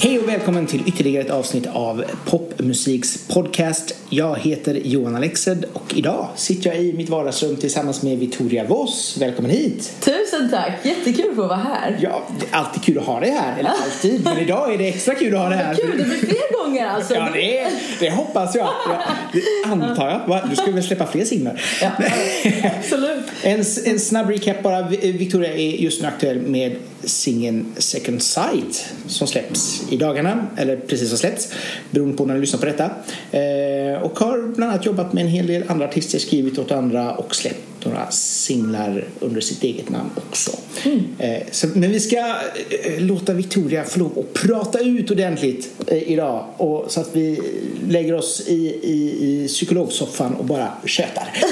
Hej och välkommen till ytterligare ett avsnitt av Popmusiks podcast. Jag heter Johan Alexed och idag sitter jag i mitt vardagsrum tillsammans med Victoria Voss. Välkommen hit! Tusen tack! Jättekul att få vara här. Ja, det är alltid kul att ha dig här. Eller alltid, men idag är det extra kul att ha dig här. Kul, det blir fler gånger alltså. Ja, det, det hoppas jag. Ja, det antar jag. Va? Du ska väl släppa fler singlar? Ja, absolut. En, en snabb recap bara. Victoria är just nu aktuell med singeln Second Sight som släpps i dagarna, eller precis har släppts beroende på när du lyssnar på detta. Eh, och har bland annat jobbat med en hel del andra artister, skrivit åt andra och släppt några singlar under sitt eget namn också. Mm. Eh, så, men vi ska eh, låta Victoria få lov att prata ut ordentligt eh, idag och, så att vi lägger oss i, i, i psykologsoffan och bara tjötar.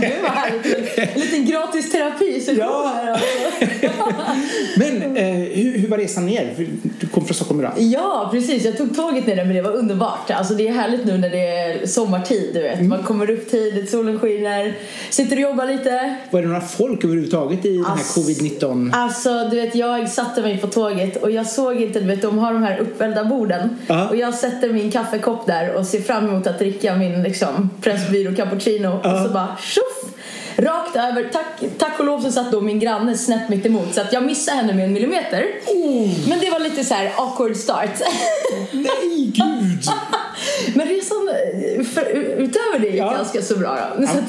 Gud vad härligt. En liten gratis terapi. Så Ja. Men eh, hur, hur var resan ner? Du kom från Stockholm idag. Ja, precis. Jag tog tåget ner men det var underbart. Alltså, det är härligt nu när det är sommartid. Du vet. Man kommer upp tidigt, solen skiner, sitter och jobbar lite. Var det några folk överhuvudtaget i den här Ass- covid-19? Alltså, du vet, jag satte mig på tåget och jag såg inte, du vet, de har de här uppvälda borden. Ja. Och jag sätter min kaffekopp där och ser fram emot att dricka min liksom, Pressbyrå cappuccino. Ja. Och så bara tjoff! Rakt över. Tack, tack och lov så satt då min granne snett mitt emot så att jag missade henne med en millimeter. Oh, Men det var lite så här awkward start. nej, gud! Men resan för, utöver det gick Ja. ganska så bra då. Så att,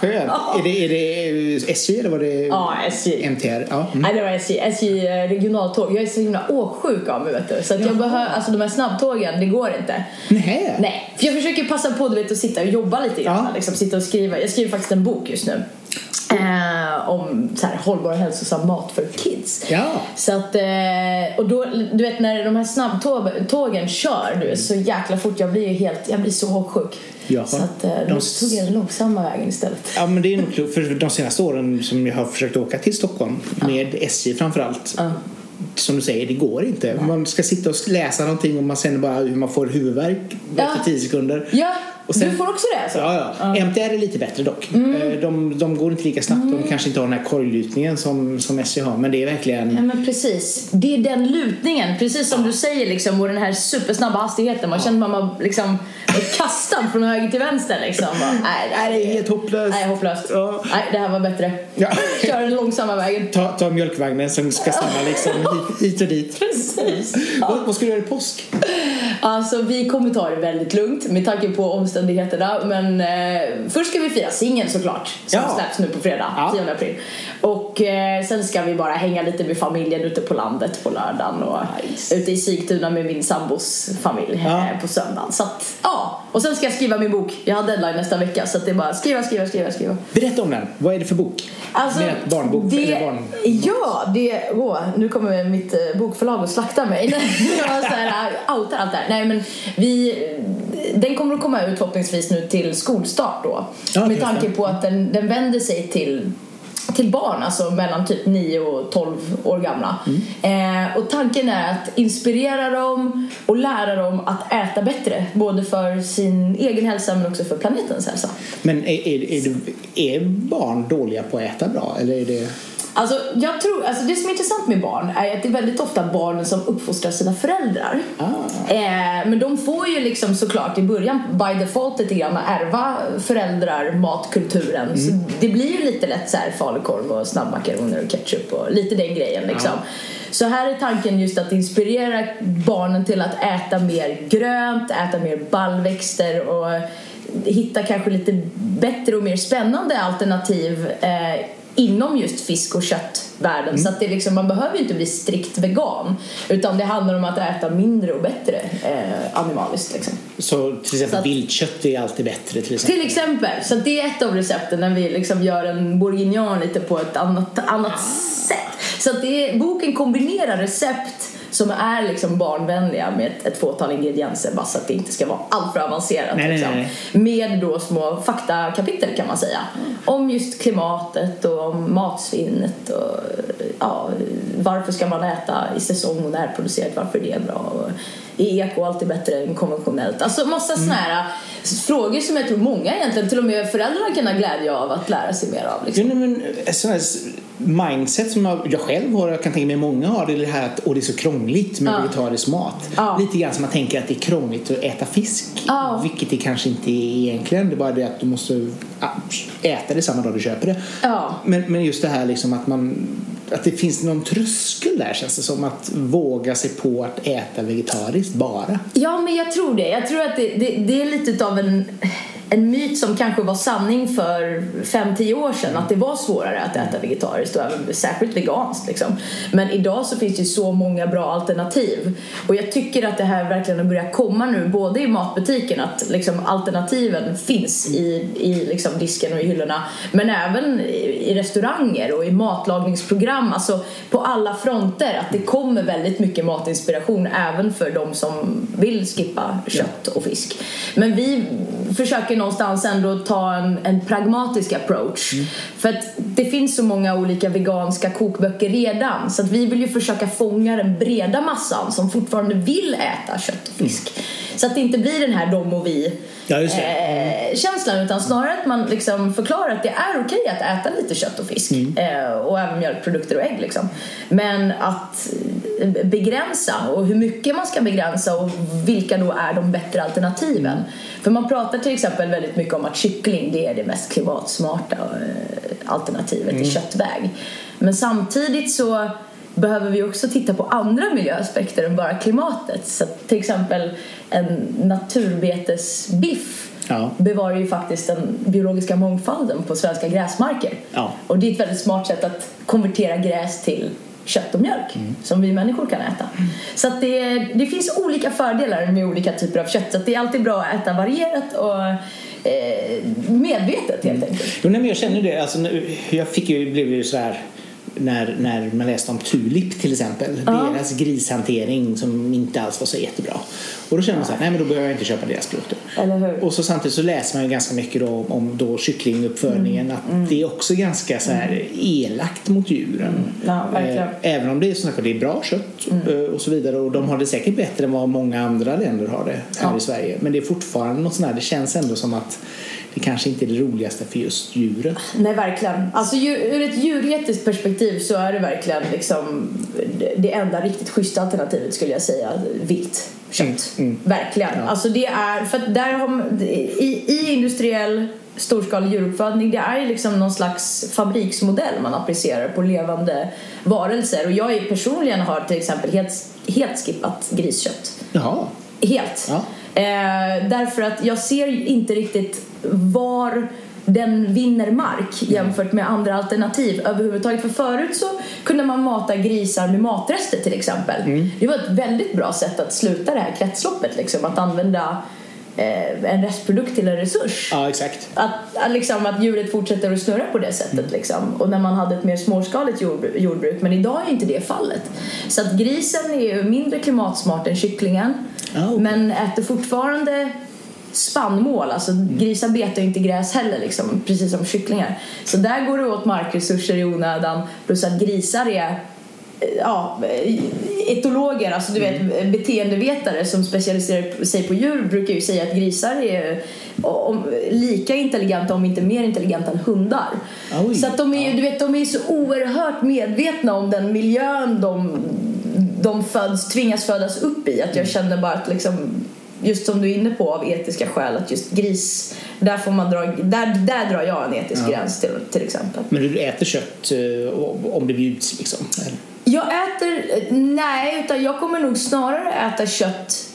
Skönt. Är det, är det SJ eller var det ja, SJ. MTR? Ja. Mm. Nej det var SJ, SJ eh, regionaltåg. Jag är så himla åksjuk av mig vet du. Så att jag behöver, alltså de här snabbtågen, det går inte. Nej. Nej, för jag försöker passa på du vet, att sitta och jobba lite grann. Ja. Liksom, sitta och skriva. Jag skriver faktiskt en bok just nu. Eh, om så här, hållbar och hälsosam mat för kids. Ja. Så att, eh, och då, du vet när de här snabbtågen kör vet, så jäkla fort. Jag blir ju helt, jag blir så åksjuk. Jaha. Så att eh, De tog jag den långsamma vägen istället. Ja men det är nog klokt för de senaste åren som jag har försökt åka till Stockholm med SJ framförallt. Ja. Som du säger, det går inte. Man ska sitta och läsa någonting och man känner bara hur man får huvudvärk Ja. efter 10 sekunder. Ja, sen- du får också det alltså? Ja, ja. MTR är lite bättre dock. Mm. Eh, De, de går inte lika snabbt. De kanske inte har den här korglutningen som, som SJ har. Men det är verkligen... Ja men precis. Det är den lutningen, precis som du säger liksom och den här supersnabba hastigheten. Man känner att man liksom kastad från höger till vänster liksom. Bara, nej, Nej, det är helt hopplöst. Nej, hopplöst. Ja. Nej, det här var bättre. Ja. Kör den långsamma vägen. Ta, ta mjölkvagnen som ska stanna liksom hit och dit. Precis. Vad, vad ska du göra i påsk? Alltså vi kommer ta det väldigt lugnt med tanke på omständigheterna. Men eh, först ska vi fira singeln såklart. Som Ja. släpps nu på fredag, Ja. 10 april. Och eh, sen ska vi bara hänga lite med familjen ute på landet på lördagen. Och Nice. ute i Sigtuna med min sambos familj Ja. eh, på söndagen. Så att, ja. Och sen ska jag skriva min bok. Jag har deadline nästa vecka. Så det är bara skriva, skriva, skriva, skriva. Berätta om den. Vad är det för bok? Alltså, Med ett barnbok? det, eller barn... Ja, det... Åh, nu kommer mitt eh, bokförlag att slakta mig. jag var så här, outar allt det här. Nej, men vi... Den kommer att komma ut förhoppningsvis nu till skolstart då. Ja, med tanke på att den, den vänder sig till till barn, alltså mellan typ 9 och 12 år gamla. Mm. Eh, och tanken är att inspirera dem och lära dem att äta bättre. Både för sin egen hälsa men också för planetens hälsa. Men är, är, är, är barn dåliga på att äta bra? Eller är det... Alltså, jag tror, alltså det som är intressant med barn är att det är väldigt ofta barnen som uppfostrar sina föräldrar. Ah. Eh, men de får ju liksom såklart i början by default lite grann ärva föräldrar matkulturen. Så det blir ju lite lätt så här falukorv och snabbmakaroner och ketchup och lite den grejen liksom. Ja. Så här är tanken just att inspirera barnen till att äta mer grönt, äta mer baljväxter och hitta kanske lite bättre och mer spännande alternativ eh, inom just fisk och köttvärlden. Så att det liksom, man behöver ju inte bli strikt vegan. Utan det handlar om att äta mindre och bättre eh, animaliskt. Liksom. Så till exempel Så att- viltkött är alltid bättre till exempel? Till exempel. Så det är ett av recepten när vi liksom gör en bourguignon lite på ett annat, annat sätt. Så att det är, boken kombinerar recept som är liksom barnvänliga med ett, ett fåtal ingredienser bara så att det inte ska vara allt för avancerat. Nej, nej, liksom. nej. Med då små faktakapitel kan man säga. Om just klimatet och om matsvinnet och ja, varför ska man äta i säsong och närproducerat, varför det är bra. Och är eko alltid bättre än konventionellt? Alltså massa såna här frågor som jag tror många egentligen, till och med föräldrar kan ha glädje av att lära sig mer av. Liksom. Nej, men här mindset som jag, själv har, jag kan tänka mig många har, det är det här att åh, det är så krångligt med Ja. vegetarisk mat. Ja. Lite grann som man tänker att det är krångligt att äta fisk. Ja. Vilket det kanske inte är egentligen. Det är bara det att du måste äta det samma dag du köper det. Ja. Men, men just det här liksom att man att det finns någon tröskel där känns det som att våga sig på att äta vegetariskt bara. Ja, men jag tror det. Jag tror att det, det, det är lite av en, en myt som kanske var sanning för 5-10 år sedan. Att det var svårare att äta vegetariskt och även särskilt veganskt. Liksom. Men idag så finns det ju så många bra alternativ. Och jag tycker att det här verkligen har börjat komma nu, både i matbutiken, att liksom alternativen finns i, i liksom disken och i hyllorna. Men även i, i restauranger och i matlagningsprogram. Alltså på alla fronter. Att det kommer väldigt mycket matinspiration även för de som vill skippa kött och fisk. Men vi försöker någonstans ändå ta en, en pragmatisk approach. För att det finns så många olika veganska kokböcker redan. Så att vi vill ju försöka fånga den breda massan som fortfarande vill äta kött och fisk. Så att det inte blir den här de och vi Ja, eh, känslan utan snarare att man liksom förklarar att det är okej att äta lite kött och fisk eh, och även mjölkprodukter och ägg liksom. Men att eh, begränsa och hur mycket man ska begränsa och vilka då är de bättre alternativen. För man pratar till exempel väldigt mycket om att kyckling det är det mest klimatsmarta eh, alternativet i köttväg. Men samtidigt så behöver vi också titta på andra miljöaspekter än bara klimatet. Så till exempel en naturbetesbiff Ja. bevarar ju faktiskt den biologiska mångfalden på svenska gräsmarker. Ja. Och det är ett väldigt smart sätt att konvertera gräs till kött och mjölk Mm. som vi människor kan äta. Så att det, det finns olika fördelar med olika typer av kött. Så att det är alltid bra att äta varierat och eh, medvetet helt enkelt. Jo, nej, men jag känner det. Alltså, jag fick ju, blev ju så här när, när man läste om Tulip till exempel. Deras grishantering som inte alls var så jättebra. Och då känner man så här, nej men då behöver jag inte köpa deras produkter. Och så samtidigt så läser man ju ganska mycket då om då kycklinguppfödningen att det är också ganska så här elakt mot djuren. Ja, verkligen. Eh, Även om det är, som sagt, det är bra kött eh, och så vidare och de har det säkert bättre än vad många andra länder har det här Ja. i Sverige. Men det är fortfarande något sånt här, det känns ändå som att det kanske inte är det roligaste för just djuret. Nej, verkligen. Alltså ur ett djuretiskt perspektiv så är det verkligen liksom det- enda riktigt schyssta alternativet skulle jag säga, vilt kött. Mm, mm. Verkligen. Ja. Alltså det är, för där har i, i industriell storskalig djuruppfödning det är liksom någon slags fabriksmodell man applicerar på levande varelser och jag personligen har till exempel helt, helt skippat griskött. Jaha. Helt. Ja. Eh, därför att jag ser inte riktigt var den vinner mark jämfört med andra alternativ överhuvudtaget. För förut så kunde man mata grisar med matrester till exempel. Det var ett väldigt bra sätt att sluta det här kretsloppet liksom. Att använda eh, en restprodukt till en resurs. Ja, exakt. Att, att, liksom, att djuret fortsätter att snurra på det sättet. Liksom. Och när man hade ett mer småskaligt jordbruk, jordbruk. Men idag är inte det fallet. Så att grisen är ju mindre klimatsmart än kycklingen. Okej. Men äter fortfarande spannmål. Alltså grisar betar ju inte gräs heller liksom, precis som kycklingar. Så där går det åt markresurser i onödan. Plus att grisar är eh, ja, etologer, alltså du vet beteendevetare som specialiserar sig på djur brukar ju säga att grisar är om, lika intelligenta om inte mer intelligenta än hundar. Oj. Så de är, ju- du vet, de är så oerhört medvetna om den miljön de, de föds, tvingas födas upp i att jag känner bara att liksom Just som du är inne på av etiska skäl att just gris, där får man dra, där, där drar jag en etisk Ja. gräns till, till exempel. Men du äter kött eh, om det bjuds liksom? eller? Jag äter, nej, utan jag kommer nog snarare äta kött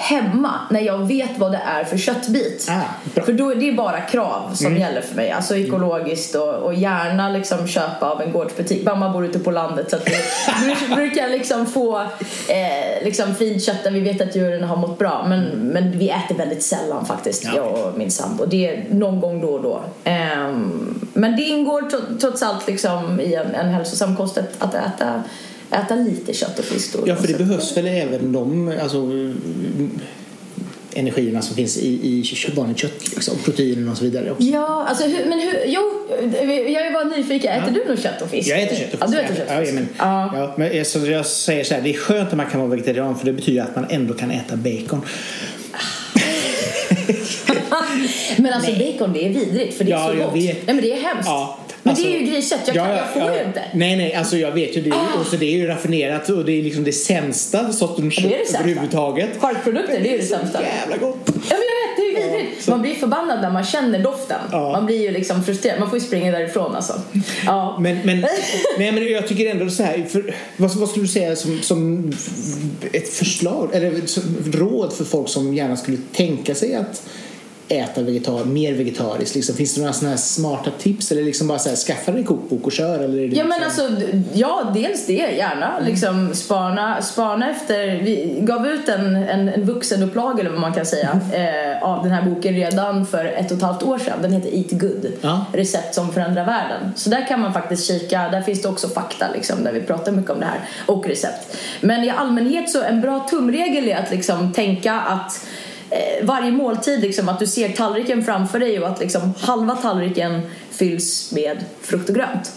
hemma när jag vet vad det är för köttbit. Ah, för då är det bara krav som gäller för mig. Alltså ekologiskt och, och gärna liksom köpa av en gårdsbutik. Mamma bor ute på landet så att vi bru- brukar liksom få eh, liksom fint kött där vi vet att djuren har mått bra. Men, men vi äter väldigt sällan faktiskt, Ja. jag och min sambo. Det är någon gång då och då. Ehm, men det ingår tro- trots allt liksom i en, en hälsosam kost att, att äta äta lite kött och fisk då. Ja, för det behövs väl även de alltså, energierna som finns i, i vanligt kött, liksom, proteiner och så vidare också. Ja, alltså hur, men hur, jo, jag är bara nyfiken. Äter du något kött och fisk? Jag äter kött och Ja, fisk. du äter kött och ja, fisk. men, Ja. ja, men så jag säger så här, det är skönt att man kan vara vegetarian för det betyder att man ändå kan äta bacon. men alltså bacon det är vidrigt för det är Ja, så gott. Nej men det är hemskt. Ja, men alltså- det är ju griskött, jag, kan, jag får ju inte. Nej, nej, alltså jag vet ju det. Ah. Och så det är ju raffinerat och det är liksom det sämsta sortens Det är det kött överhuvudtaget. Charkprodukter, det är ju det så sämsta. jävla gott. Ja men jag vet, det är ju vidrigt. så- Man blir förbannad när man känner doften. Ja. Man blir ju liksom frustrerad. Man får ju springa därifrån alltså. Ja. Men, men, nej, men jag tycker ändå så här, för, vad, vad skulle du säga som, som ett förslag eller som råd för folk som gärna skulle tänka sig att äta vegetar, mer vegetariskt? Liksom, finns det några sådana smarta tips eller liksom bara så här, skaffa dig en kokbok och kör? Eller Ja men liksom- alltså, ja dels det, gärna liksom spana, spana efter, vi gav ut en, en, en vuxenupplaga eller vad man kan säga eh, av den här boken redan för ett och ett halvt år sedan. Den heter Eat Good, Ja. recept som förändrar världen. Så där kan man faktiskt kika, där finns det också fakta liksom där vi pratar mycket om det här och recept. Men i allmänhet så en bra tumregel är att liksom tänka att varje måltid, liksom, att du ser tallriken framför dig och att liksom, halva tallriken fylls med frukt och grönt.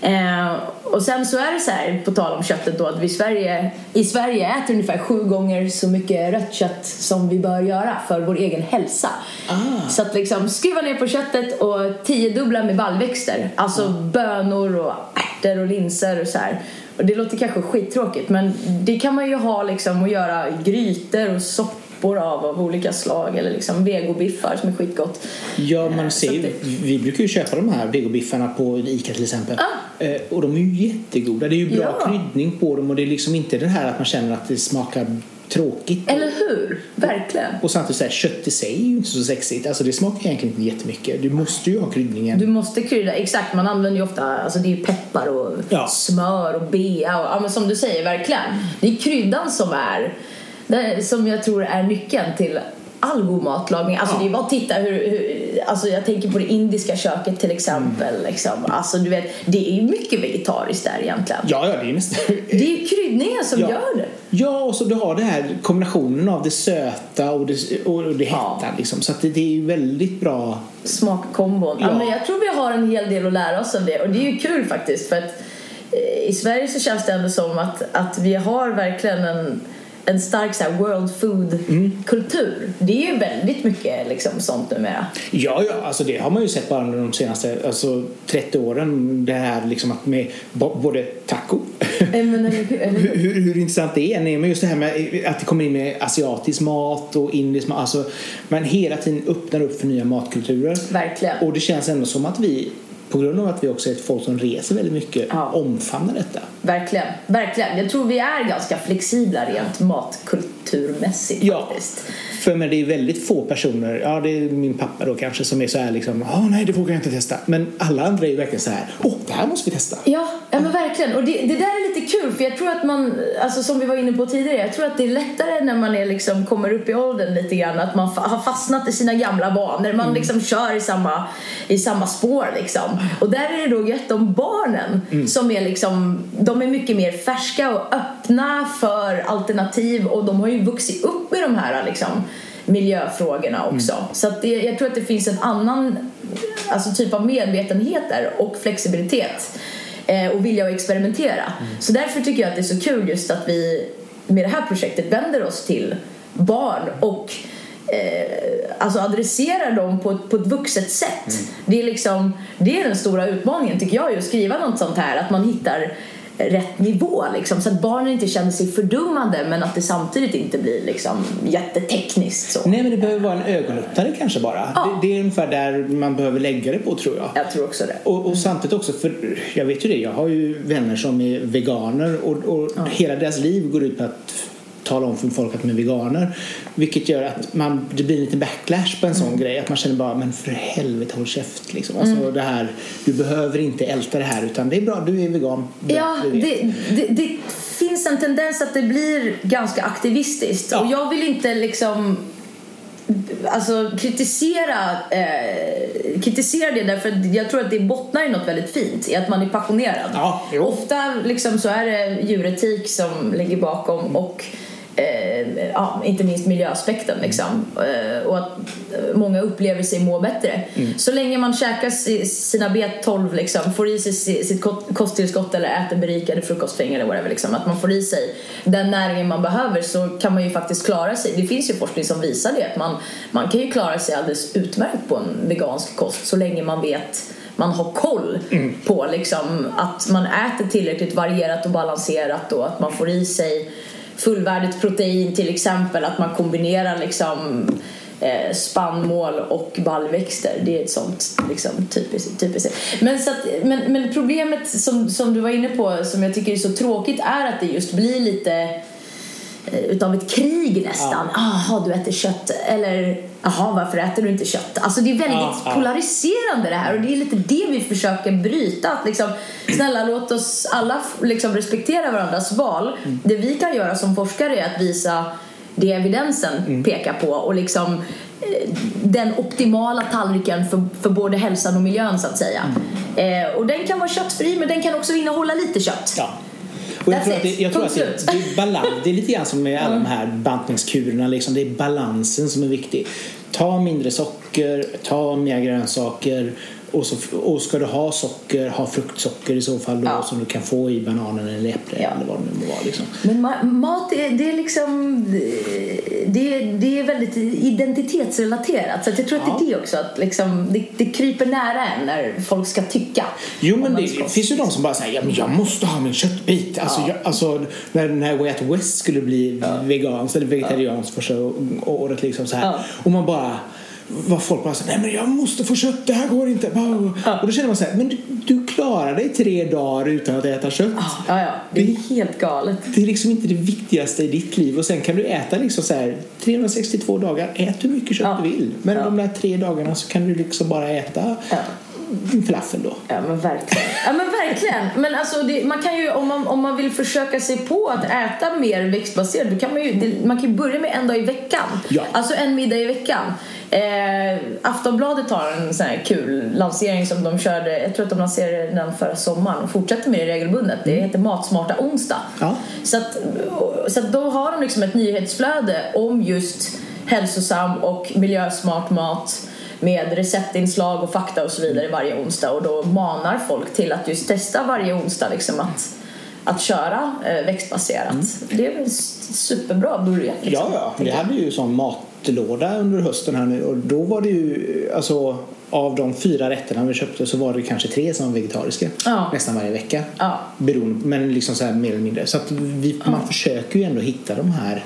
Eh, och sen så är det så här, på tal om köttet då, att vi i Sverige, i Sverige äter ungefär sju gånger så mycket rött kött som vi bör göra för vår egen hälsa. Ah. Så att liksom skruva ner på köttet och tiodubbla med baljväxter. Alltså bönor och ärtor och linser och så här. Och det låter kanske skittråkigt men det kan man ju ha liksom och göra grytor och soppor av av olika slag eller liksom vegobiffar som är skitgott. Ja, man ser ju, det- vi brukar ju köpa de här vegobiffarna på Ica till exempel. Ah. Eh, och de är ju jättegoda. Det är ju bra Ja. kryddning på dem och det är liksom inte det här att man känner att det smakar tråkigt. Eller hur? Verkligen. Och samtidigt så här, kött i sig är ju inte så sexigt. Alltså det smakar egentligen inte jättemycket. Du måste ju ha kryddningen. Du måste krydda, exakt man använder ju ofta, alltså det är ju peppar och Ja. smör och bea och ja men som du säger verkligen. Det är kryddan som är, det, som jag tror är nyckeln till all god matlagning. Alltså Ja. det är bara att titta hur, hur, alltså jag tänker på det indiska köket till exempel liksom. Alltså du vet, det är ju mycket vegetariskt där egentligen. Ja, ja, det är nästan... Det är kryddningen som Ja. gör det. Ja, och så du har det här kombinationen av det söta och det, och det hetta. Ja. Liksom. Så det, det är ju väldigt bra. smakkombon. Ja. Ja. men jag tror vi har en hel del att lära oss av det och det är ju kul faktiskt för att eh, i Sverige så känns det ändå som att, att vi har verkligen en, en stark så world food-kultur. Det är ju väldigt mycket liksom, sånt numera. Ja, ja, alltså det har man ju sett bara under de senaste alltså, 30 åren. Det här liksom att med både taco men, hur, hur, hur intressant det är. Nej, men just det här med att det kommer in med asiatisk mat och indisk mat. Alltså, man hela tiden öppnar upp för nya matkulturer. verkligen. Och det känns ändå som att vi, på grund av att vi också är ett folk som reser väldigt mycket, Ja. omfamnar detta. Verkligen, verkligen. Jag tror vi är ganska flexibla rent matkulturmässigt Ja, faktiskt. för men det är väldigt få personer, ja det är min pappa då kanske som är så här liksom, ja nej det vågar jag inte testa. Men alla andra är ju verkligen så här, åh det här måste vi testa. Ja, ja men verkligen. Och det, det där är lite kul för jag tror att man, alltså som vi var inne på tidigare, jag tror att det är lättare när man är liksom, kommer upp i åldern lite grann att man har fastnat i sina gamla vanor. Man liksom kör i samma, i samma spår liksom. Och där är det då gött om barnen som är liksom, de är mycket mer färska och öppna för alternativ och de har ju vuxit upp med de här liksom miljöfrågorna också. Så att det, jag tror att det finns en annan alltså typ av medvetenhet där och flexibilitet eh, och vilja att experimentera. Så därför tycker jag att det är så kul just att vi med det här projektet vänder oss till barn och eh, alltså adresserar dem på ett, på ett vuxet sätt. Det, är liksom, det är den stora utmaningen tycker jag, att skriva något sånt här, att man hittar rätt nivå liksom, så att barnen inte känner sig fördummade men att det samtidigt inte blir liksom jättetekniskt så. Nej men det behöver vara en ögonöppnare kanske bara. Ja. Det, det är ungefär där man behöver lägga det på tror jag. Jag tror också det. Och, och samtidigt också, för jag vet ju det, jag har ju vänner som är veganer och, och hela deras liv går ut på att tala om för folk att de är veganer. Vilket gör att man, det blir en liten backlash på en sån grej. Att man känner bara, men för helvete håll käft liksom. Alltså det här, du behöver inte älta det här utan det är bra, du är vegan. Bra, Ja, det, det, det finns en tendens att det blir ganska aktivistiskt. Ja. Och jag vill inte liksom alltså, kritisera, eh, kritisera det därför jag tror att det bottnar i något väldigt fint i att man är passionerad. Ja. Ofta liksom så är det djuretik som ligger bakom och eh, ja, inte minst miljöaspekten liksom. Eh, och att många upplever sig må bättre. Mm. Så länge man käkar sina B12 liksom, får i sig sitt kosttillskott eller äter berikade frukostfäng eller whatever liksom, att man får i sig den näringen man behöver så kan man ju faktiskt klara sig. Det finns ju forskning som visar det att man, man kan ju klara sig alldeles utmärkt på en vegansk kost så länge man vet man har koll mm. på liksom, att man äter tillräckligt varierat och balanserat och att man får i sig fullvärdigt protein till exempel att man kombinerar liksom eh, spannmål och baljväxter. Det är ett sånt liksom, typiskt. typiskt. Men, så att, men, men problemet som, som du var inne på som jag tycker är så tråkigt är att det just blir lite utav ett krig nästan. Jaha, ja. du äter kött. Eller jaha, varför äter du inte kött? Alltså det är väldigt ja, polariserande det här och det är lite det vi försöker bryta. Att liksom, snälla låt oss alla liksom respektera varandras val. Mm. Det vi kan göra som forskare är att visa det evidensen mm. pekar på och liksom eh, den optimala tallriken för, för både hälsan och miljön så att säga. Mm. Eh, och den kan vara köttfri men den kan också innehålla lite kött. Ja. Och jag tror att, det, jag tror att det, det, är balans, det är lite grann som med alla de här bantningskurerna. Liksom. Det är balansen som är viktig. Ta mindre socker, ta mer grönsaker och, så, och ska du ha socker, ha fruktsocker i så fall då, ja. som du kan få i bananen eller äpplet ja. eller vad det nu må vara. Liksom. Men ma mat är, det är liksom det, det är väldigt identitetsrelaterat så jag tror ja. att det är det också att liksom, det, det kryper nära en när folk ska tycka. Jo men det finns ju de som bara säger ja, men jag måste ha min köttbit. Alltså, jag, alltså när, när Way Out West skulle bli veganskt eller vegetarianskt första året liksom så här. och man bara var folk bara så nej men jag måste få kött, det här går inte. Och då känner man så här, men du, du, klarar dig tre dagar utan att äta kött. Ja, ja, det är det, helt galet. Det är liksom inte det viktigaste i ditt liv och sen kan du äta liksom så här 362 dagar, ät hur mycket kött ja. du vill. Men ja. de där tre dagarna så kan du liksom bara äta falafel då. Ja men verkligen. Ja men verkligen. Men alltså det, man kan ju om man, om man vill försöka sig på att äta mer växtbaserat då kan man ju, det, man kan ju börja med en dag i veckan. Ja. Alltså en middag i veckan. Eh, Aftonbladet har en sån här kul lansering som de körde, jag tror att de lanserade den förra sommaren och fortsätter med det regelbundet. Det heter Matsmarta onsdag. Ja. Så, att, så att då har de liksom ett nyhetsflöde om just hälsosam och miljösmart mat med receptinslag och fakta och så vidare varje onsdag och då manar folk till att just testa varje onsdag liksom att, att köra eh, växtbaserat. Mm. Det är en superbra början. Liksom, ja, ja. Vi hade ju sån matlåda under hösten här nu och då var det ju alltså av de fyra rätterna vi köpte så var det kanske tre som var vegetariska ja. nästan varje vecka. Ja. Beroende, men liksom så här mer eller mindre. Så att vi, man försöker ju ändå hitta de här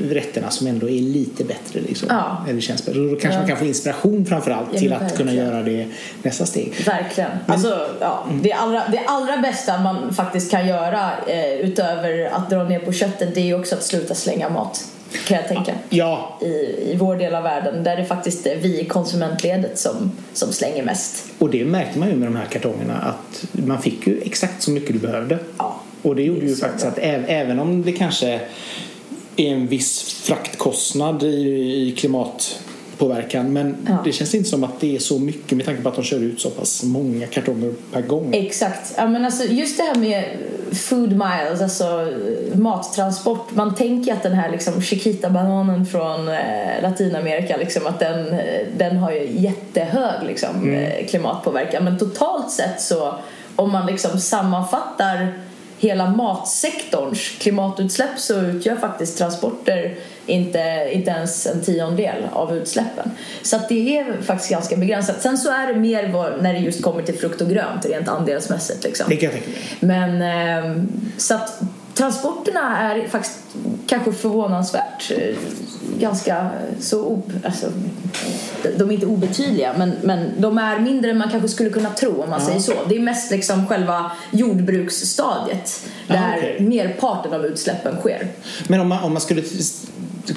rätterna som ändå är lite bättre. Liksom. Ja. Eller känns bättre. Då kanske ja. man kan få inspiration framförallt ja, till att verkligen. kunna göra det nästa steg. Verkligen. Men, alltså, ja, mm. det, allra, det allra bästa man faktiskt kan göra eh, utöver att dra ner på köttet det är också att sluta slänga mat. Kan jag tänka. Ja. I, I vår del av världen där det faktiskt är vi i konsumentledet som, som slänger mest. Och det märkte man ju med de här kartongerna att man fick ju exakt så mycket du behövde. Ja. Och det gjorde det ju faktiskt bra. att även om det kanske är en viss fraktkostnad i, i klimatpåverkan men ja. det känns inte som att det är så mycket med tanke på att de kör ut så pass många kartonger per gång. Exakt. Ja, men alltså, just det här med food miles, alltså mattransport. Man tänker att den här liksom, Chiquita-bananen från eh, Latinamerika liksom, att den, eh, den har ju jättehög liksom, mm. Eh, klimatpåverkan men totalt sett så om man liksom sammanfattar hela matsektorns klimatutsläpp så utgör faktiskt transporter inte, inte ens en tiondel av utsläppen. Så att det är faktiskt ganska begränsat. Sen så är det mer när det just kommer till frukt och grönt rent andelsmässigt. Liksom. Det kan jag tänka mig. Men eh, så att transporterna är faktiskt kanske förvånansvärt eh, ganska så alltså, de är inte obetydliga men, men de är mindre än man kanske skulle kunna tro om man ja. säger så. Det är mest liksom själva jordbruksstadiet där ja, okay. merparten av utsläppen sker. Men om man, om man skulle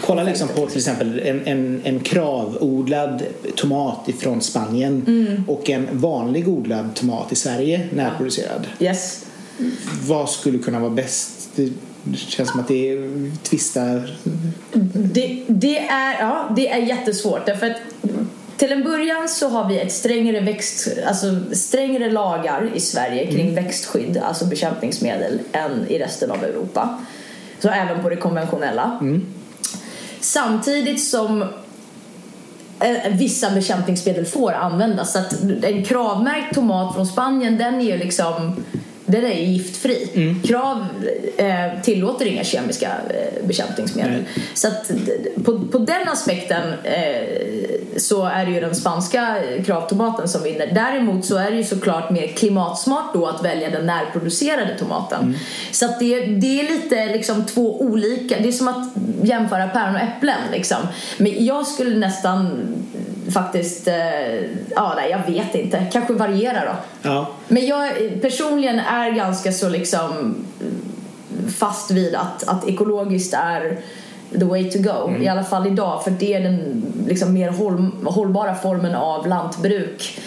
kolla liksom på till exempel en, en, en kravodlad tomat från Spanien mm. och en vanlig odlad tomat i Sverige närproducerad. Yes. Vad skulle kunna vara bäst? Det, känns som att det är tvistar. Det, det, är, ja, det är jättesvårt därför att till en början så har vi ett strängare, växt, alltså strängare lagar i Sverige kring mm. växtskydd, alltså bekämpningsmedel, än i resten av Europa. Så även på det konventionella. Samtidigt som eh, vissa bekämpningsmedel får användas. Så att en kravmärkt tomat från Spanien den är ju liksom den är ju giftfri. Mm. Krav eh, tillåter inga kemiska eh, bekämpningsmedel. Nej. Så att på, på den aspekten eh, så är det ju den spanska kravtomaten som vinner. Däremot så är det ju såklart mer klimatsmart då att välja den närproducerade tomaten. Mm. Så att det, det är lite liksom två olika, det är som att jämföra päron och äpplen liksom. Men jag skulle nästan faktiskt, eh, ja nej jag vet inte, kanske variera då. Ja. Men jag personligen är ganska så liksom fast vid att, att ekologiskt är the way to go. I alla fall idag. För det är den liksom mer håll, hållbara formen av lantbruk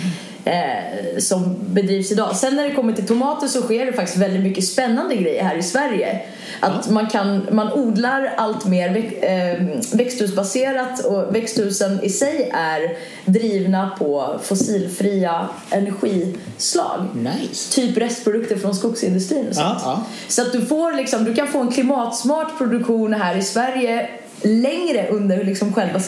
eh, som bedrivs idag. Sen när det kommer till tomater så sker det faktiskt väldigt mycket spännande grejer här i Sverige. Att man, kan, man odlar allt mer väx, eh, växthusbaserat och växthusen i sig är drivna på fossilfria energislag. Nice. Typ restprodukter från skogsindustrin och sånt. Ja, ja. Så att du, får liksom, du kan få en klimatsmart produktion här i Sverige längre under liksom själva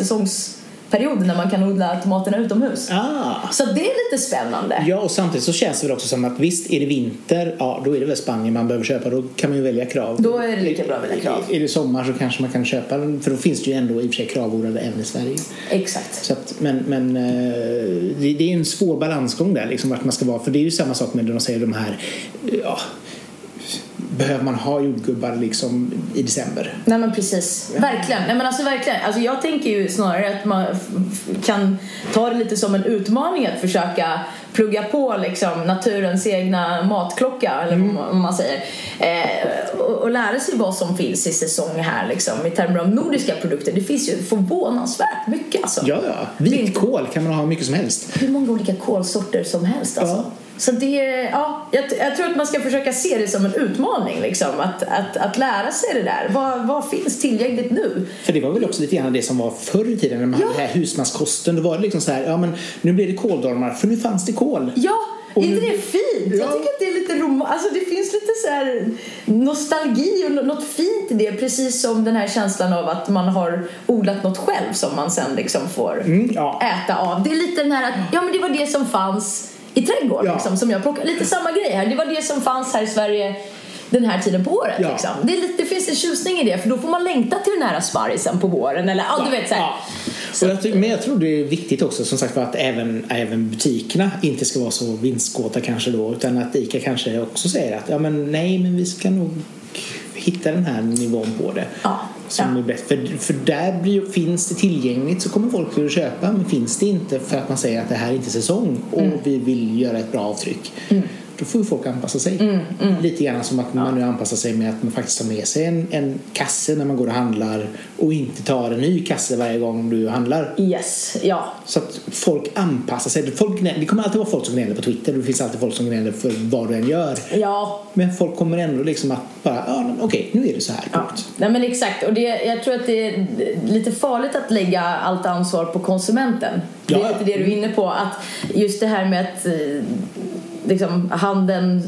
säsongsperioden när man kan odla tomaterna utomhus. Ah. Så det är lite spännande. Ja, och samtidigt så känns det väl också som att visst, är det vinter, ja då är det väl Spanien man behöver köpa. Då kan man ju välja krav. Då är det lika bra att välja krav. Är det sommar så kanske man kan köpa för då finns det ju ändå i och för sig kravodlade även i Sverige. Exakt. Så att, men men eh, det, det är en svår balansgång där, liksom vart man ska vara. För det är ju samma sak med när de säger de här, ja, behöver man ha jordgubbar liksom i december? Nej men precis, verkligen. Nej men alltså verkligen. Alltså jag tänker ju snarare att man kan ta det lite som en utmaning att försöka plugga på liksom naturens egna matklocka eller vad man säger. Eh, och, och lära sig vad som finns i säsong här liksom i termer av nordiska produkter. Det finns ju förvånansvärt mycket alltså. Ja, ja. Vitkål kan man ha mycket som helst. Hur många olika kolsorter som helst alltså. Ja. Så det, ja, jag, jag tror att man ska försöka se det som en utmaning liksom. Att, att, att lära sig det där. Vad, vad finns tillgängligt nu? För det var väl också lite grann det som var förr i tiden när man Ja. hade den här husmanskosten. Då var det liksom så här, ja men nu blir det kåldolmar för nu fanns det kål. Ja, Och är inte nu- det fint? Ja. Jag tycker att det är lite rom... Alltså det finns lite så här nostalgi och nå- något fint i det. Precis som den här känslan av att man har odlat något själv som man sen liksom får Mm, ja. äta av. Det är lite den här att, ja men det var det som fanns i trädgården Ja. liksom, som jag plockade. Lite samma grej här. Det var det som fanns här i Sverige den här tiden på året. Ja. Liksom. Det, lite, det finns en tjusning i det för då får man längta till den här sparrisen på våren. Eller ja, du vet så. Ja. Och jag, ty- men jag tror det är viktigt också som sagt att även, även butikerna inte ska vara så vinstkåta kanske då utan att ICA kanske också säger att ja men nej men vi ska nog hitta den här nivån på det. Ja. Som Ja. är bäst. För, för där blir, finns det tillgängligt så kommer folk att köpa men finns det inte för att man säger att det här är inte säsong och Mm. vi vill göra ett bra avtryck då får folk anpassa sig. Mm, Lite grann som att man nu anpassar sig med att man faktiskt tar med sig en, en kasse när man går och handlar och inte tar en ny kasse varje gång du handlar. Yes, ja. Så att folk anpassar sig. Folk, det kommer alltid vara folk som gnäller på Twitter det finns alltid folk som gnäller för vad du än gör. Ja, Men folk kommer ändå liksom att bara, ja okej, nu är det så här. Ja. Nej men exakt och det, jag tror att det är lite farligt att lägga allt ansvar på konsumenten. Det Ja, är ja. lite det du är inne på att just det här med att eh, liksom, handen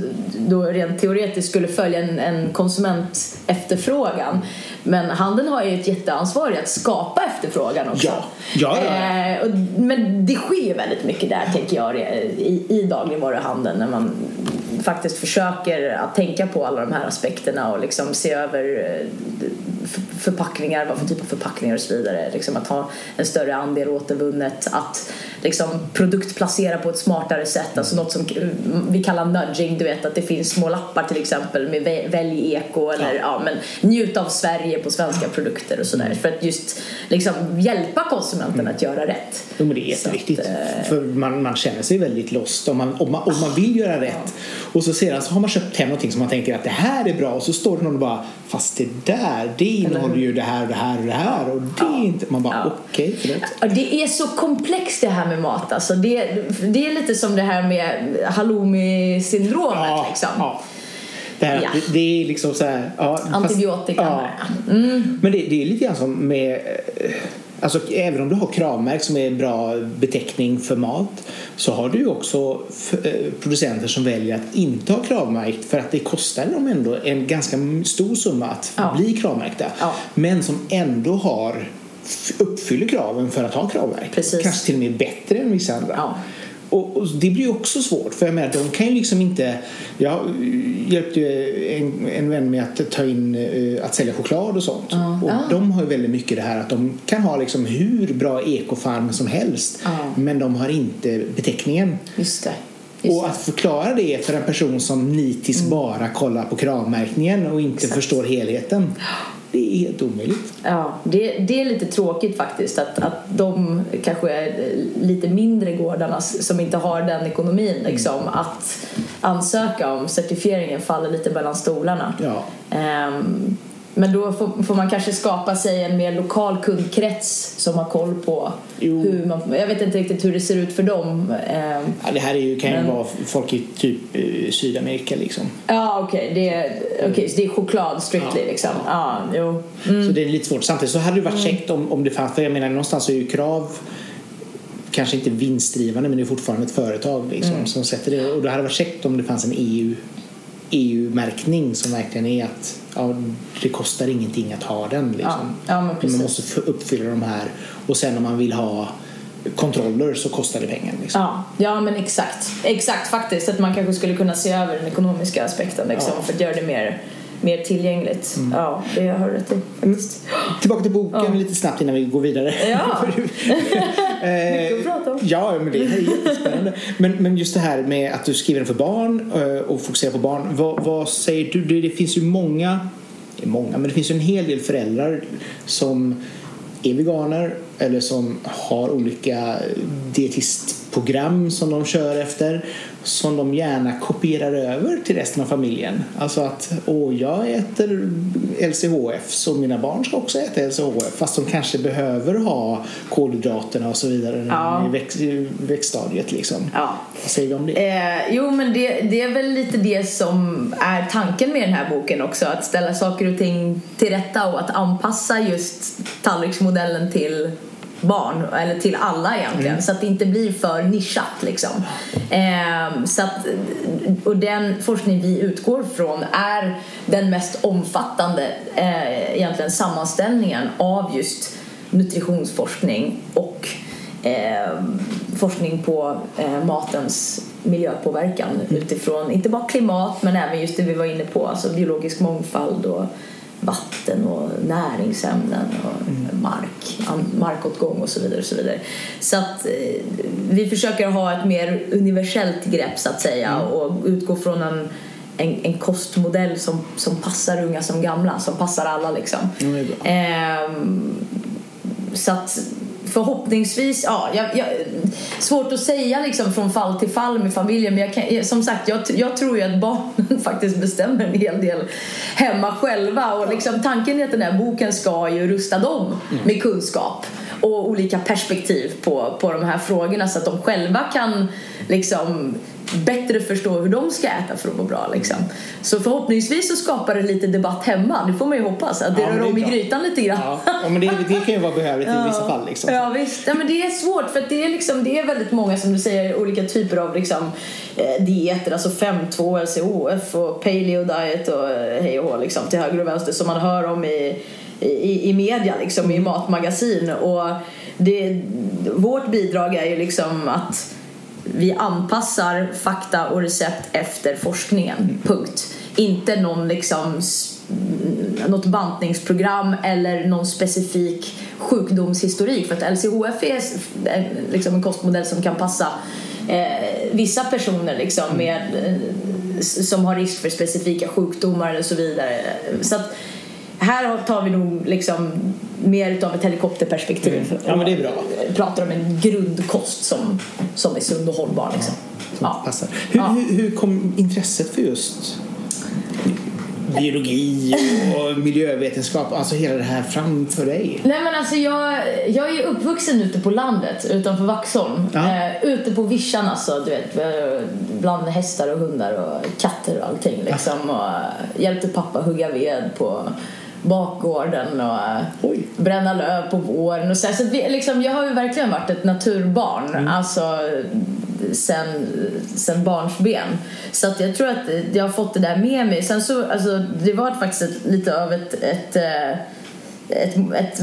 då rent teoretiskt skulle följa en, en konsument efterfrågan. Men handeln har ju ett jätteansvar i att skapa efterfrågan också. Ja. Ja, ja, ja. Eh, och, men det sker ju väldigt mycket där tänker jag i, i dagligvaruhandeln när man faktiskt försöker att tänka på alla de här aspekterna och liksom se över eh, förpackningar, vad för typ av förpackningar och så vidare. Liksom att ha en större andel återvunnet, att liksom produktplacera på ett smartare sätt, alltså något som vi kallar nudging, du vet att det finns små lappar till exempel med vä- välj eko eller Ja. ja, men njut av Sverige på svenska produkter och sådär för att just liksom hjälpa konsumenten att göra rätt. Jo, men det är jätteviktigt. att, eh, För man, man känner sig väldigt lost om man, om, man, om man vill göra rätt. Och så sedan så har man köpt hem någonting som man tänker att det här är bra och så står det någon och bara fast det där, det innehåller ju det här och det här och det här och det är inte... Man bara Ja. okej, förlåt. Ja, Det är så komplext det här med mat. Alltså det, det är lite som det här med halloumi-syndromet. Ja, liksom. Ja. Det, här, Ja. det, det är liksom så här... Ja, fast- Antibiotika. Ja. Mm. Men det, det är lite grann som med... eh, Alltså, även om du har kravmärkt som är en bra beteckning för mat så har du ju också eh, producenter som väljer att inte ha kravmärkt för att det kostar dem ändå en ganska stor summa att Ja. bli kravmärkta. Ja. Men som ändå har uppfyller kraven för att ha kravmärkt. Precis. Kanske till och med bättre än vissa andra. Ja. Och, och det blir också svårt för jag menar, de kan ju liksom inte Jag hjälpte en, en vän med att ta in eh, att sälja choklad och sånt Ja. och Ja. de har ju väldigt mycket det här att de kan ha liksom hur bra ekofarm som helst Ja. men de har inte beteckningen Just det. Just och att förklara det för en person som nitiskt Mm. bara kollar på kravmärkningen och inte förstår helheten det är helt omöjligt Ja, det, det är lite tråkigt faktiskt att, att de kanske är lite mindre gårdarna som inte har den ekonomin liksom, att ansöka om certifieringen faller lite mellan stolarna. ja. Ehm, men då får, får man kanske skapa sig en mer lokal kundkrets som har koll på Jo. hur man... Jag vet inte riktigt hur det ser ut för dem. Ehm, Ja, det här är ju, kan ju Men- vara folk i typ eh, Sydamerika liksom ja, okej. det, är- så det är choklad strictly Ja. liksom. Ja, jo. Så det är lite svårt. Samtidigt så hade det varit käckt om, om det fanns, för jag menar någonstans är ju krav kanske inte vinstdrivande men det är fortfarande ett företag liksom, som sätter det. Och det hade varit käckt om det fanns en EU EU-märkning som verkligen är att ja, det kostar ingenting att ha den. Liksom. Ja, ja, man måste uppfylla de här och sen om man vill ha kontroller så kostar det pengar. Liksom. Ja, ja men exakt. Exakt faktiskt. Att man kanske skulle kunna se över den ekonomiska aspekten liksom, för att göra det mer, mer tillgängligt. Ja, det har du rätt i faktiskt. Tillbaka till boken Ja. lite snabbt innan vi går vidare. Ja. Mycket att prata om. Ja, men det är jättespännande. men, men just det här med att du skriver den för barn eh, och fokuserar på barn. Vad, vad säger du? Det, finns ju många, många, men det finns ju en hel del föräldrar som är veganer eller som har olika dietistprogram som de kör efter som de gärna kopierar över till resten av familjen. Alltså att åh, jag äter LCHF så mina barn ska också äta LCHF fast de kanske behöver ha kolhydraterna och så vidare Ja. i, växt, i växtstadiet liksom. Ja. Vad säger vi om det? Eh, jo, men det, det är väl lite det som är tanken med den här boken också. Att ställa saker och ting till rätta och att anpassa just tallriksmodellen till barn, eller till alla egentligen, så att det inte blir för nischat liksom. Eh, så att, och den forskning vi utgår från är den mest omfattande eh, egentligen sammanställningen av just nutritionsforskning och eh, forskning på eh, matens miljöpåverkan utifrån inte bara klimat men även just det vi var inne på, alltså biologisk mångfald och vatten och näringsämnen och mark, an- markåtgång och så vidare. Och så vidare. Så att eh, vi försöker ha ett mer universellt grepp så att säga och utgå från en en, en kostmodell som, som passar unga som gamla, som passar alla liksom. Bra. Ehm, så att förhoppningsvis, ja, jag, jag, svårt att säga liksom från fall till fall med familjen men jag kan, som sagt jag, jag tror ju att barnen faktiskt bestämmer en hel del hemma själva. Och liksom, tanken är att den här boken ska ju rusta dem med kunskap och olika perspektiv på, på de här frågorna så att de själva kan liksom bättre förstå hur de ska äta för att må bra liksom. Så förhoppningsvis så skapar det lite debatt hemma, det får man ju hoppas att det Ja, rör om i grytan lite grann. Ja, ja, men det, det kan ju vara behövligt i vissa fall. Liksom. Ja visst, ja, men det är svårt för det är, liksom, det är väldigt många som du säger olika typer av liksom, eh, dieter, alltså 5-2, LCHF och paleo diet och eh, hej och hå liksom, till höger och vänster som man hör om i, i, i media liksom, i matmagasin och det, vårt bidrag är ju liksom att vi anpassar fakta och recept efter forskningen, punkt. Inte någon liksom s- något bantningsprogram eller någon specifik sjukdomshistorik för att LCHF är liksom en kostmodell som kan passa eh, vissa personer liksom med, eh, som har risk för specifika sjukdomar och så vidare. Så att här tar vi nog liksom mer utav ett helikopterperspektiv. Mm. Ja, men det är bra. Pratar om en grundkost som, som är sund och hållbar. Liksom. Ja. Passar. Hur, Ja. hur, hur kom intresset för just biologi och miljövetenskap, alltså hela det här fram för dig? Nej men alltså jag, jag är ju uppvuxen ute på landet utanför Vaxholm. Ja. Eh, ute på vischan alltså, du vet. eh, Bland hästar och hundar och katter och allting liksom. Och eh, hjälpte pappa hugga ved på bakgården och Oj. bränna löv på våren och så, så vi, liksom, jag har ju verkligen varit ett naturbarn Mm. alltså sen, sen barnsben så att jag tror att jag har fått det där med mig sen så alltså det var faktiskt ett, lite av ett, ett eh, ett, ett,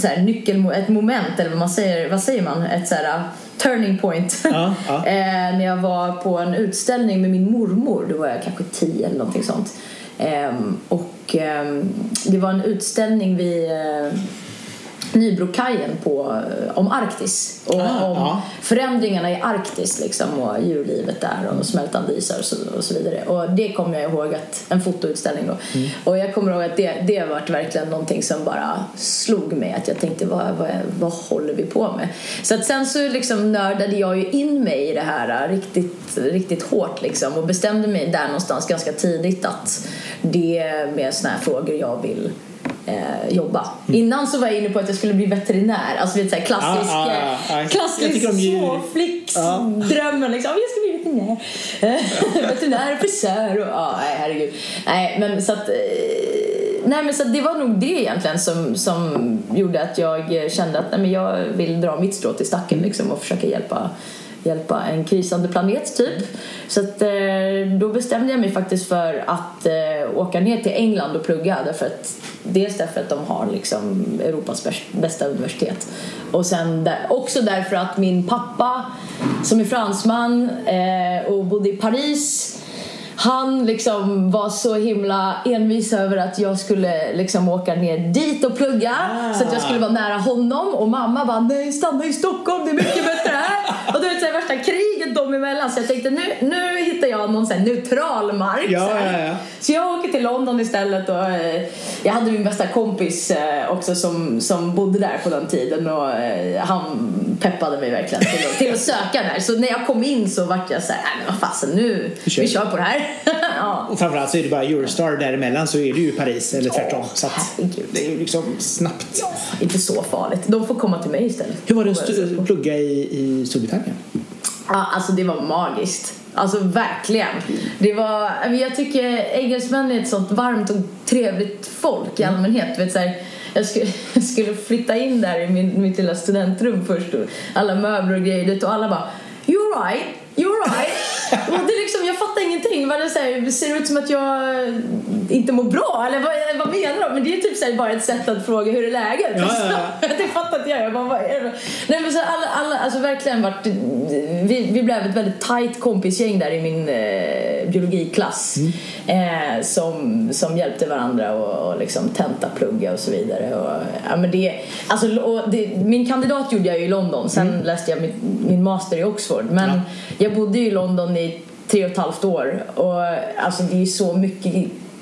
så här, nyckel, ett moment eller vad man säger, vad säger man? Ett så här, turning point. Ja, ja. eh, när jag var på en utställning med min mormor, då var jag kanske tio eller någonting sånt. Ehm, och ehm, det var en utställning vi eh, Nybrokajen på, eh, om Arktis och Ah, om ja. förändringarna i Arktis liksom, och djurlivet där och smältande isar och så, och så vidare. Och det kommer jag ihåg att, en fotoutställning då. Mm. Och jag kommer ihåg att det, det varit verkligen någonting som bara slog mig. Att jag tänkte, vad, vad, vad håller vi på med? Så att sen så liksom nördade jag ju in mig i det här riktigt, riktigt hårt liksom och bestämde mig där någonstans ganska tidigt att det är med såna här frågor jag vill eh, jobba. Mm. Innan så var jag inne på att jag skulle bli veterinär. Alltså vet, så här, klassisk, Ah, ah, ah, ah. Klassisk småflicksdrömmen liksom. Jag ska bli veterinär. veterinär och frisör och ja, nej herregud. Nej men så att eh, Nej men så det var nog det egentligen som, som gjorde att jag kände att nej, men jag vill dra mitt strå till stacken liksom, och försöka hjälpa hjälpa en krisande planet typ. Så att, eh, då bestämde jag mig faktiskt för att eh, åka ner till England och plugga därför att dels därför att de har liksom Europas bästa universitet och sen där, också därför att min pappa som är fransman eh, och bodde i Paris han liksom var så himla envis över att jag skulle liksom åka ner dit och plugga Ah. så att jag skulle vara nära honom och mamma bara nej stanna i Stockholm det är mycket bättre här och du vet så här, värsta kriget dem emellan så jag tänkte nu, nu hittar jag någon så här neutral mark Ja, så, ja, ja. så jag åker till London istället och eh, jag hade min bästa kompis eh, också som, som bodde där på den tiden och eh, han peppade mig verkligen till att, till att söka där så när jag kom in så vart jag så här, nej men vad fasen nu, Vi kör. vi kör på det här ja. Och framförallt så är det bara Eurostar däremellan så är det ju Paris eller tvärtom. Ja, Så att det är ju liksom snabbt. Inte så farligt. De får komma till mig istället. Hur var det att plugga i, i Storbritannien? Ja, alltså det var magiskt. Alltså verkligen. Det var, jag tycker engelsmän är ett sånt varmt och trevligt folk i allmänhet. Du Vet, så här, jag, skulle, jag skulle flytta in där i min, mitt lilla studentrum först och alla möbler och grejer och alla bara You're right, you're right. och det är liksom, jag fattar ingenting. Vad det, så här, ser det ut som att jag inte mår bra? Eller vad, vad menar de? Men det är typ så här, bara ett sätt att fråga hur är läget? Ja, ja, ja. det fattar inte jag. jag bara, vad är det? Nej, men så här, alla, alla, alltså verkligen varit, vi, vi blev ett väldigt tight kompisgäng där i min eh, biologiklass eh, som, som hjälpte varandra och, och liksom tenta plugga och så vidare. Och, ja, men det, alltså, och det, min kandidat gjorde jag ju i London, sen läste jag min, min master i Oxford. Men Ja. jag bodde ju i London i tre och ett halvt år och alltså, det är så mycket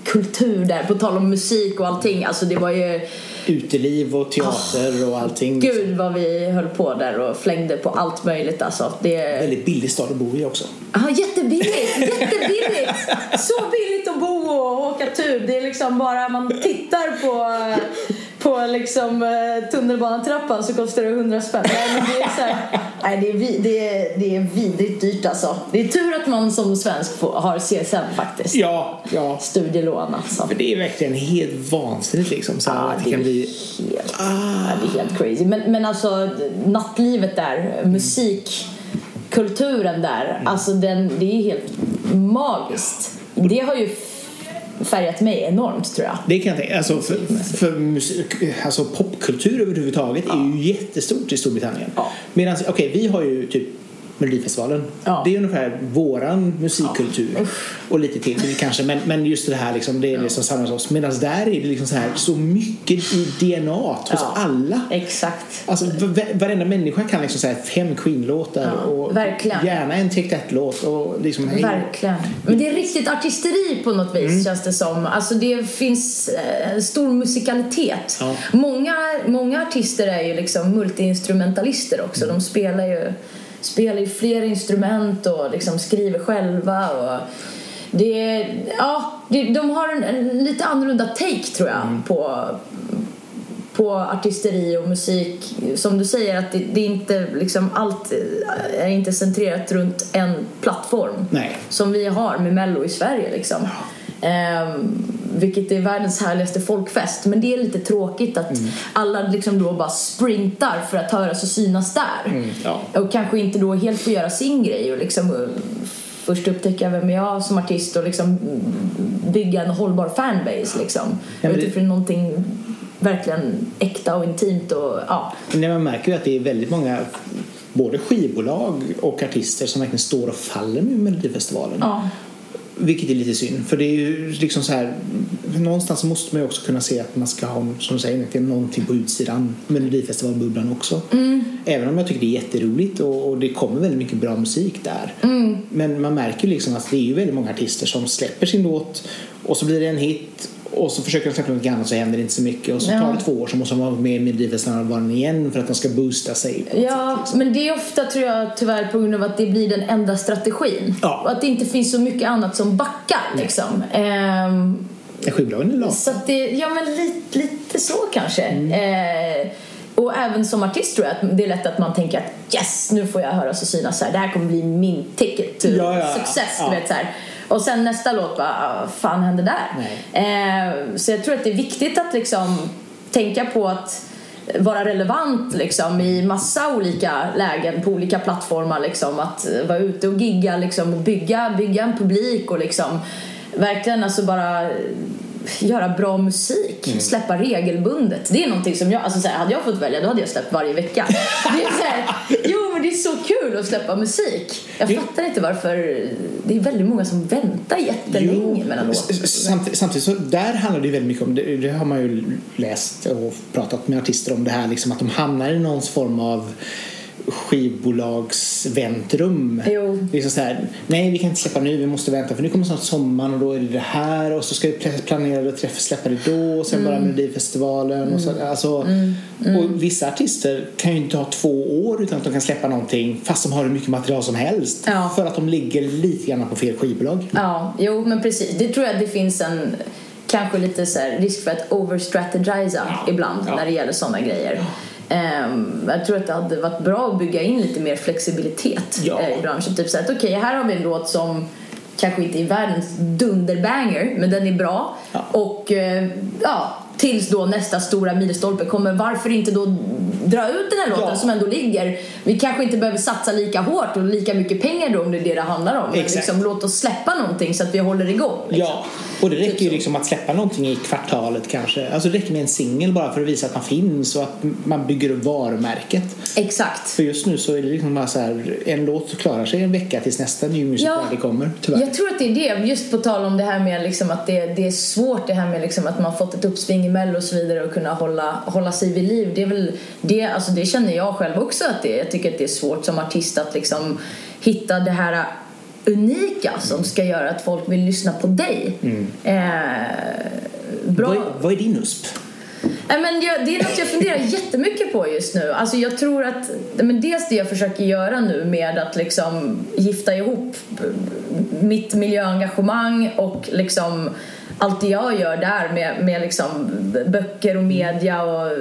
kultur där, på tal om musik och allting. Alltså det var ju Uteliv och teater och allting. Gud vad vi höll på där och flängde på allt möjligt alltså. Det är Väldigt billig stad att bo i också. ah, jättebilligt, jättebilligt! Så billigt att bo och åka tub. Det är liksom bara man tittar på, på liksom eh, tunnelbanetrappan så kostar det 100 spänn. Nej, men det, är så här, nej, det, är vi, det, är, det är vidrigt dyrt alltså. Det är tur att man som svensk får, har CSN faktiskt. Ja, ja. Studielån alltså. För det är verkligen helt vansinnigt liksom. Så Ja, att det det kan är bli... helt, ja, det är helt crazy. Men, men alltså nattlivet där, musikkulturen där, alltså den, det är helt magiskt. Det har ju färgat mig enormt tror jag. Det kan jag tänka Alltså, för, för musik, alltså popkultur överhuvudtaget är ju jättestort i Storbritannien. Ja. Medan, okej, vi har ju typ Melodifestivalen. Ja. Det är ungefär våran musikkultur. Och lite till kanske. Men, men just det här liksom, det är det som samlar oss. Medan där är det liksom så här så mycket i DNA hos Ja. alla. Exakt. Alltså va- varenda människa kan liksom säga fem Queen-låtar Ja, och verkligen. gärna en Take That-låt och liksom hej. Verkligen. Men det är riktigt artisteri på något vis känns det som. Alltså det finns eh, stor musikalitet. Ja. Många, många artister är ju liksom multiinstrumentalister också. De spelar ju, spelar ju fler instrument och liksom skriver själva. Och det, ja, det, de har en, en lite annorlunda take tror jag på, på artisteri och musik. Som du säger att det, det är inte liksom allt är inte centrerat runt en plattform. Nej. Som vi har med Mello i Sverige liksom. Ehm, vilket är världens härligaste folkfest. Men det är lite tråkigt att Mm. alla liksom då bara sprintar för att höras och synas där. Mm, ja. Och kanske inte då helt får göra sin grej och liksom uh, först upptäcka vem är jag som artist och liksom bygga en hållbar fanbase liksom. jag det- är någonting verkligen äkta och intimt och ja. Men man märker ju att det är väldigt många både skivbolag och artister som verkligen står och faller med Melodifestivalen. ja. Vilket är lite synd. För det är ju liksom så här. Någonstans måste man ju också kunna se att man ska ha, som du säger, någonting på utsidan Melodifestivalbubblan också. Även om jag tycker det är jätteroligt och, och det kommer väldigt mycket bra musik där. Men man märker ju liksom att det är ju väldigt många artister som släpper sin låt och så blir det en hit och så försöker de släppa något annat så händer det inte så mycket och så Ja. tar det två år så måste de vara med i Melodifestivalen igen för att de ska boosta sig. Ja, sätt, liksom. men det är ofta tror jag tyvärr på grund av att det blir den enda strategin. Ja. Och att det inte finns så mycket annat som backar liksom. Ehm, Skivbolagen är lata. så det, ja men lite, lite så kanske. Mm. Eh, och även som artist tror jag att det är lätt att man tänker att yes, nu får jag höras och synas här. Det här kommer bli min ticket to Ja, ja, success. ja. Du vet, så här. Och sen nästa låt bara, vad fan hände där? Eh, så jag tror att det är viktigt att liksom tänka på att vara relevant liksom, i massa olika lägen på olika plattformar. Liksom, att vara ute och gigga liksom, och bygga, bygga en publik och liksom, verkligen alltså bara göra bra musik, Mm. släppa regelbundet. Det är någonting som jag, alltså så här, hade jag fått välja då hade jag släppt varje vecka. Det är så här, det är så kul att släppa musik. Jag Det- fattar inte varför, det är väldigt många som väntar jättelänge mellan S- låtarna. Samtidigt, samtidigt så där handlar det ju väldigt mycket om, det, det har man ju läst och pratat med artister om det här liksom att de hamnar i någon form av skivbolagsväntrum. Jo. Liksom så här, nej vi kan inte släppa nu, vi måste vänta för nu kommer snart sommaren och då är det det här och så ska vi pl- planera att träffa, släppa det då och sen Mm. bara Melodifestivalen och så, alltså, och vissa artister kan ju inte ha två år utan att de kan släppa någonting fast de har hur mycket material som helst Ja. för att de ligger lite grann på fel skivbolag. Ja, jo men precis. Det tror jag det finns en kanske lite så risk för att overstrategisa ibland Ja. när det gäller sådana grejer. Ehm, jag tror att det hade varit bra att bygga in lite mer flexibilitet Ja. eh, i branschen. Typ så att okej, här har vi en låt som kanske inte är världens dunderbanger, men den är bra. Ja. Och eh, ja, tills då nästa stora milstolpe kommer, varför inte då dra ut den här låten Ja. som ändå ligger? Vi kanske inte behöver satsa lika hårt och lika mycket pengar då om det är det det handlar om. Men liksom, låt oss släppa någonting så att vi håller igång. Liksom. Ja, och det räcker ju liksom att släppa någonting i kvartalet kanske. Alltså det räcker med en singel bara för att visa att man finns och att man bygger upp varumärket. Exakt. För just nu så är det liksom bara så här, en låt klarar sig en vecka tills nästa New Music Ja. Friday kommer, tyvärr. Jag tror att det är det, just på tal om det här med liksom att det, det är svårt det här med liksom att man fått ett uppsving i Mello och så vidare och kunna hålla, hålla sig vid liv. Det är väl det, alltså det känner jag själv också att det är. Jag tycker att det är svårt som artist att liksom hitta det här unika som ska göra att folk vill lyssna på dig. Eh, bra. Vad, är, vad är din USP? Nej, men jag, det är något jag funderar jättemycket på just nu. Alltså jag tror att, men dels det jag försöker göra nu med att liksom gifta ihop mitt miljöengagemang och liksom allt det jag gör där med, med liksom böcker och media och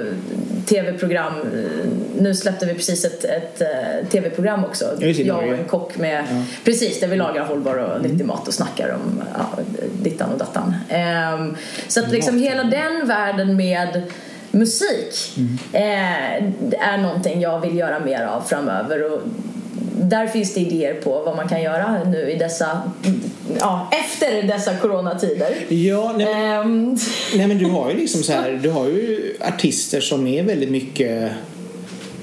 tv-program. Nu släppte vi precis ett, ett eh, tv-program också. Ja, jag och en kock med, precis, där vi lagar hållbar och nyttig mat och snackar om ja, dittan och dattan. Ehm, så att liksom hela den världen med musik eh, är någonting jag vill göra mer av framöver. Och där finns det idéer på vad man kan göra nu i dessa, ja, efter dessa coronatider. Ja, nej, men- Ehm, nej men du har ju liksom så här, du har ju artister som är väldigt mycket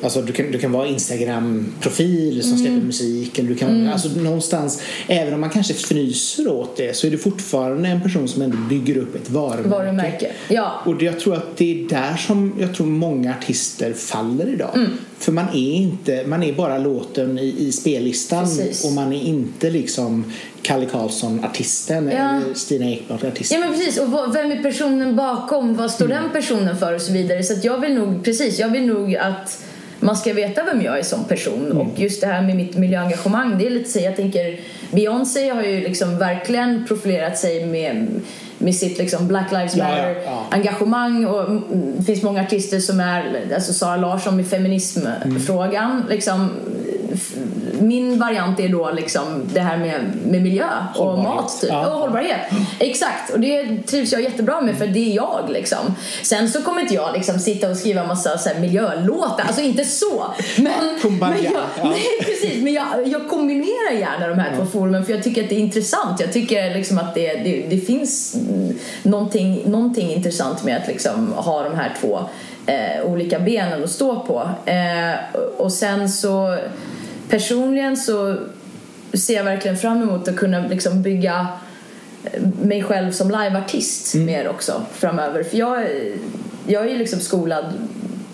Alltså du kan, du kan vara Instagram-profil som släpper musik. Eller du kan, alltså någonstans, även om man kanske fnyser åt det så är du fortfarande en person som ändå bygger upp ett varumärke. varumärke. Ja. Och jag tror att det är där som jag tror många artister faller idag. Mm. För man är inte, man är bara låten i, i spellistan Precis. och man är inte liksom Kalle Karlsson-artisten Ja. eller Stina Ekblad-artisten. Ja men precis, och vad, vem är personen bakom? Vad står den personen för och så vidare. Så att jag vill nog, precis, jag vill nog att man ska veta vem jag är som person. Och just det här med mitt miljöengagemang, det är lite så, jag tänker Beyoncé har ju liksom verkligen profilerat sig med, med sitt liksom Black Lives Ja, ja, ja. engagemang och mm, det finns många artister som är, alltså Sara Larsson med feminismfrågan liksom f- min variant är då liksom det här med, med miljö och Hållbarhet. mat typ. Ja. och hållbarhet. Exakt, och det trivs jag jättebra med för det är jag liksom. Sen så kommer inte jag liksom sitta och skriva massa så här, miljölåtar, alltså inte så. Men, Kumbaya, men, jag, ja. nej, precis, men jag, jag kombinerar gärna de här två forumen för jag tycker att det är intressant. Jag tycker liksom att det, det, det finns någonting, någonting intressant med att liksom ha de här två eh, olika benen att stå på. Eh, och sen så personligen så ser jag verkligen fram emot att kunna liksom bygga eh, mig själv som liveartist mer också framöver. För jag, jag är ju liksom skolad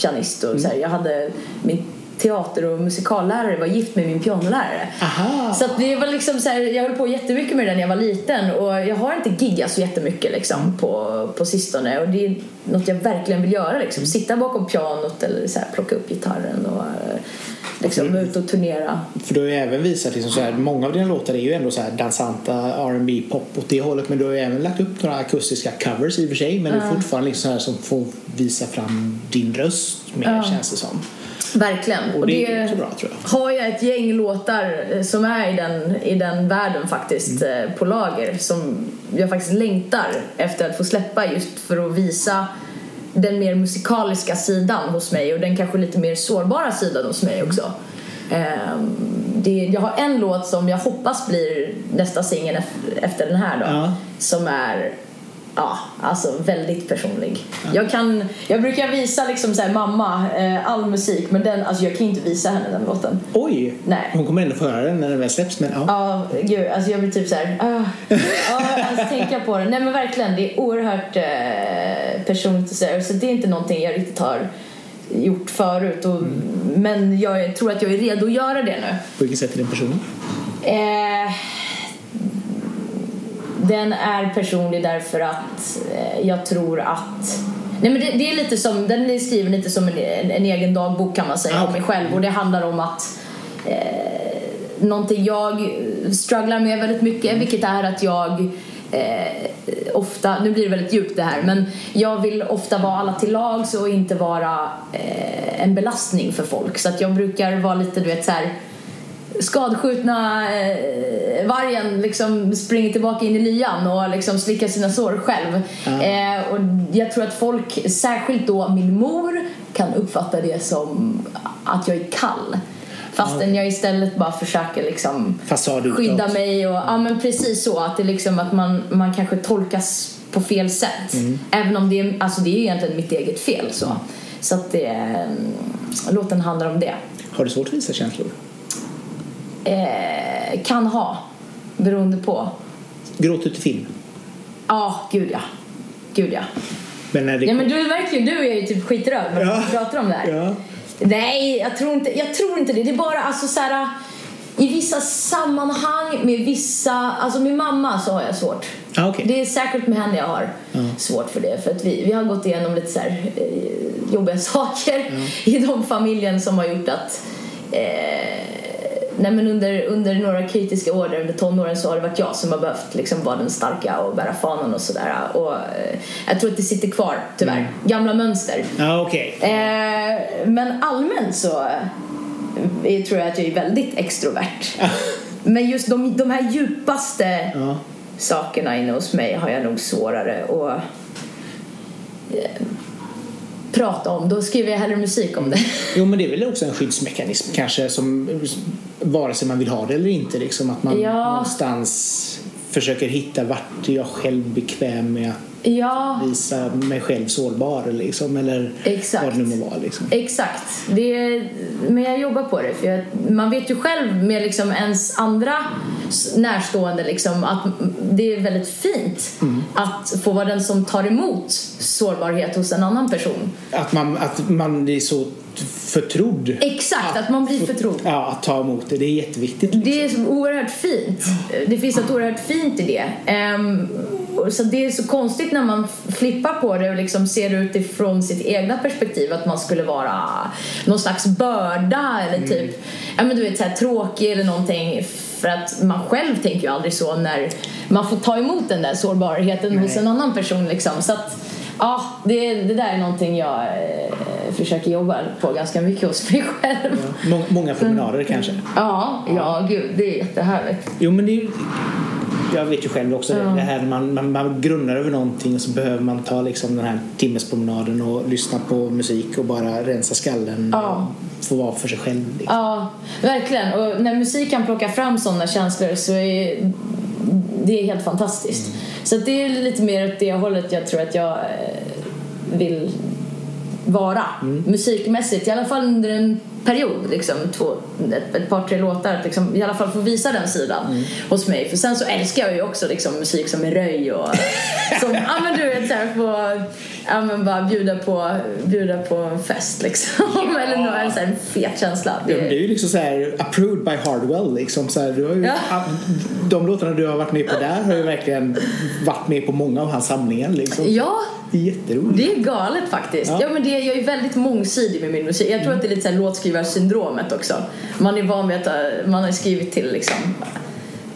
pianist och så här, jag hade min teater och musikallärare var gift med min pianolärare. Aha. Så att det var liksom så här, jag höll på jättemycket med det när jag var liten och jag har inte giggat så jättemycket liksom på, på sistone och det är något jag verkligen vill göra liksom. Sitta bakom pianot eller så här, plocka upp gitarren och liksom ut och turnera. För du har ju även visat liksom så här, många av dina låtar är ju ändå så här dansanta R&B pop åt det hållet men du har ju även lagt upp några akustiska covers i och för sig men det är fortfarande liksom så här som får visa fram din röst mer känns det som. Verkligen. Och det är också bra, tror jag. har jag ett gäng låtar eh, som är i den, i den världen faktiskt Mm. eh, på lager som jag faktiskt längtar efter att få släppa just för att visa den mer musikaliska sidan hos mig och den kanske lite mer sårbara sidan hos mig också. Ehm, det, jag har en låt som jag hoppas blir nästa singel ef- efter den här då. Ja. Som är Ja, alltså väldigt personlig. Jag, kan, jag brukar visa liksom så här, mamma eh, all musik men den, alltså jag kan inte visa henne den låten. Oj! Nej. Hon kommer ändå få höra den när den väl släpps men ja. Ja, gud, alltså jag blir typ så här. ah, alltså tänka på det. Nej men verkligen, det är oerhört eh, personligt och så, här, så det är inte någonting jag riktigt har gjort förut och, men jag tror att jag är redo att göra det nu. På vilket sätt är den personen? Eh, den är personlig därför att eh, jag tror att Nej men det, det är lite som, den är skriven lite som en, en, en egen dagbok kan man säga Ah, om mig själv. Och det handlar om att eh, någonting jag strugglar med väldigt mycket vilket är att jag eh, ofta, nu blir det väldigt djupt det här men jag vill ofta vara alla till lags och inte vara eh, en belastning för folk. Så att jag brukar vara lite du vet så här skadskjutna eh, vargen liksom springer tillbaka in i lyan och liksom slickar sina sår själv. Eh, och jag tror att folk, särskilt då min mor, kan uppfatta det som att jag är kall. Fastän jag istället bara försöker liksom skydda mig och ja men precis så att det liksom att man, man kanske tolkas på fel sätt. Även om det är, alltså det är egentligen mitt eget fel så. Så att det, mm, låten handlar om det. Har du svårt att visa känslor? Eh, kan ha, beroende på. Gråter till film? Ja, gud ja. Gud ja. Men Ja men du verkligen, du är ju typ skitröd när Ja. du pratar om det här. Ja. Nej, jag tror, inte, jag tror inte det. Det är bara alltså så här, i vissa sammanhang med vissa, alltså med mamma så har jag svårt. Ah, okej. Det är säkert med henne jag har svårt för det. För att vi, vi har gått igenom lite så här, eh, jobbiga saker i de familjen som har gjort att eh, Nej men under, under några kritiska år där under tonåren så har det varit jag som har behövt liksom vara den starka och bära fanan och sådär. Och eh, jag tror att det sitter kvar tyvärr. Gamla mönster. Ja, okej. Eh, men allmänt så eh, tror jag att jag är väldigt extrovert. men just de, de här djupaste Ja. sakerna inne hos mig har jag nog svårare att eh, prata om. Då skriver jag hellre musik om det. Jo, men det är väl också en skyddsmekanism kanske som vare sig man vill ha det eller inte. Liksom, att man Ja. någonstans försöker hitta vart är jag själv bekväm med att ja, visa mig själv sårbar liksom, eller Exakt. vad det nu må vara. Liksom. exakt. Det är, men jag jobbar på det. För jag, man vet ju själv med liksom ens andra närstående liksom, att det är väldigt fint att få vara den som tar emot sårbarhet hos en annan person. Att, man, att man är så förtrodd. Exakt, att man blir förtrodd. Ja, att ta emot det. Det är jätteviktigt. liksom. Det är så oerhört fint. Det finns något oerhört fint i det. Ehm, och så det är så konstigt när man flippar på det och liksom ser utifrån sitt egna perspektiv att man skulle vara någon slags börda eller typ ja, men du vet, så här, tråkig eller någonting. För att man själv tänker ju aldrig så när man får ta emot den där sårbarheten hos en annan person. Liksom. Så att Ja, det, det där är någonting jag eh, försöker jobba på ganska mycket hos mig själv. Må, många promenader kanske? Ja, ja, gud, det är jättehärligt. Jo, men det jag vet ju själv också det, det här man, man, man grunnar över någonting och så behöver man ta liksom den här timmespromenaden och lyssna på musik och bara rensa skallen Ja. och få vara för sig själv. Liksom. Ja, verkligen. Och när musik kan plocka fram sådana känslor så är det är helt fantastiskt. Så att det är lite mer åt det hållet jag tror att jag eh, vill vara musikmässigt. I alla fall under en period, liksom, två, ett, ett par, tre låtar. Liksom, I alla fall få visa den sidan hos mig. För sen så älskar jag ju också liksom, musik som är röj och som, ja men du vet såhär få, ja men bara bjuda på, bjuda på en fest liksom. Eller nå- en sån här fet känsla. Ja, men det är ju liksom så här approved by Hardwell liksom. Så här, du har ju, Ja. De låtarna du har varit med på där har ju verkligen varit med på många av hans samlingar liksom. Ja, Det är jätteroligt. Det är galet faktiskt. Ja. Ja. men det, jag är väldigt mångsidig med min musik. Jag tror att det är lite så här låtskrivarsyndromet också. Man är van vid att äh, man har skrivit till liksom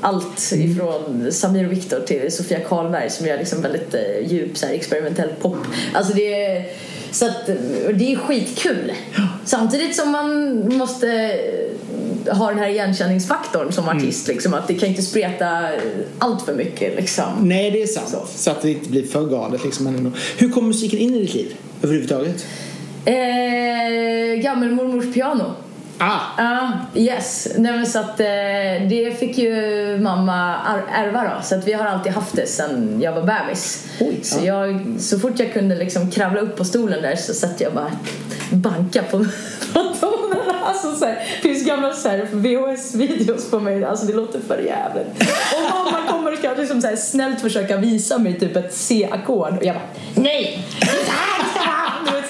allt ifrån Samir och Viktor till Sofia Karlberg som gör liksom väldigt eh, djup så här, experimentell pop. Alltså det är, så att, det är skitkul. Samtidigt som man måste ha den här igenkänningsfaktorn som artist. Liksom, att det kan inte spreta allt för mycket. Liksom. Nej, det är sant. Så. att det inte blir för galet liksom. Hur kom musiken in i ditt liv överhuvudtaget? Eh, gammelmormors piano. Ah, Ja, yes. Nej, men så att, eh, det fick ju mamma ärva då. Så att vi har alltid haft det sen jag var bebis. Oj, så, ja. jag, så fort jag kunde liksom kravla upp på stolen där så satt jag bara banka på, på. Alltså, så här, det finns gamla VHS-videos på mig. Alltså det låter för jävligt. Och mamma kommer och ska liksom så här, snällt försöka visa mig typ ett C-ackord. Och jag bara nej! Det är så här det ska vara!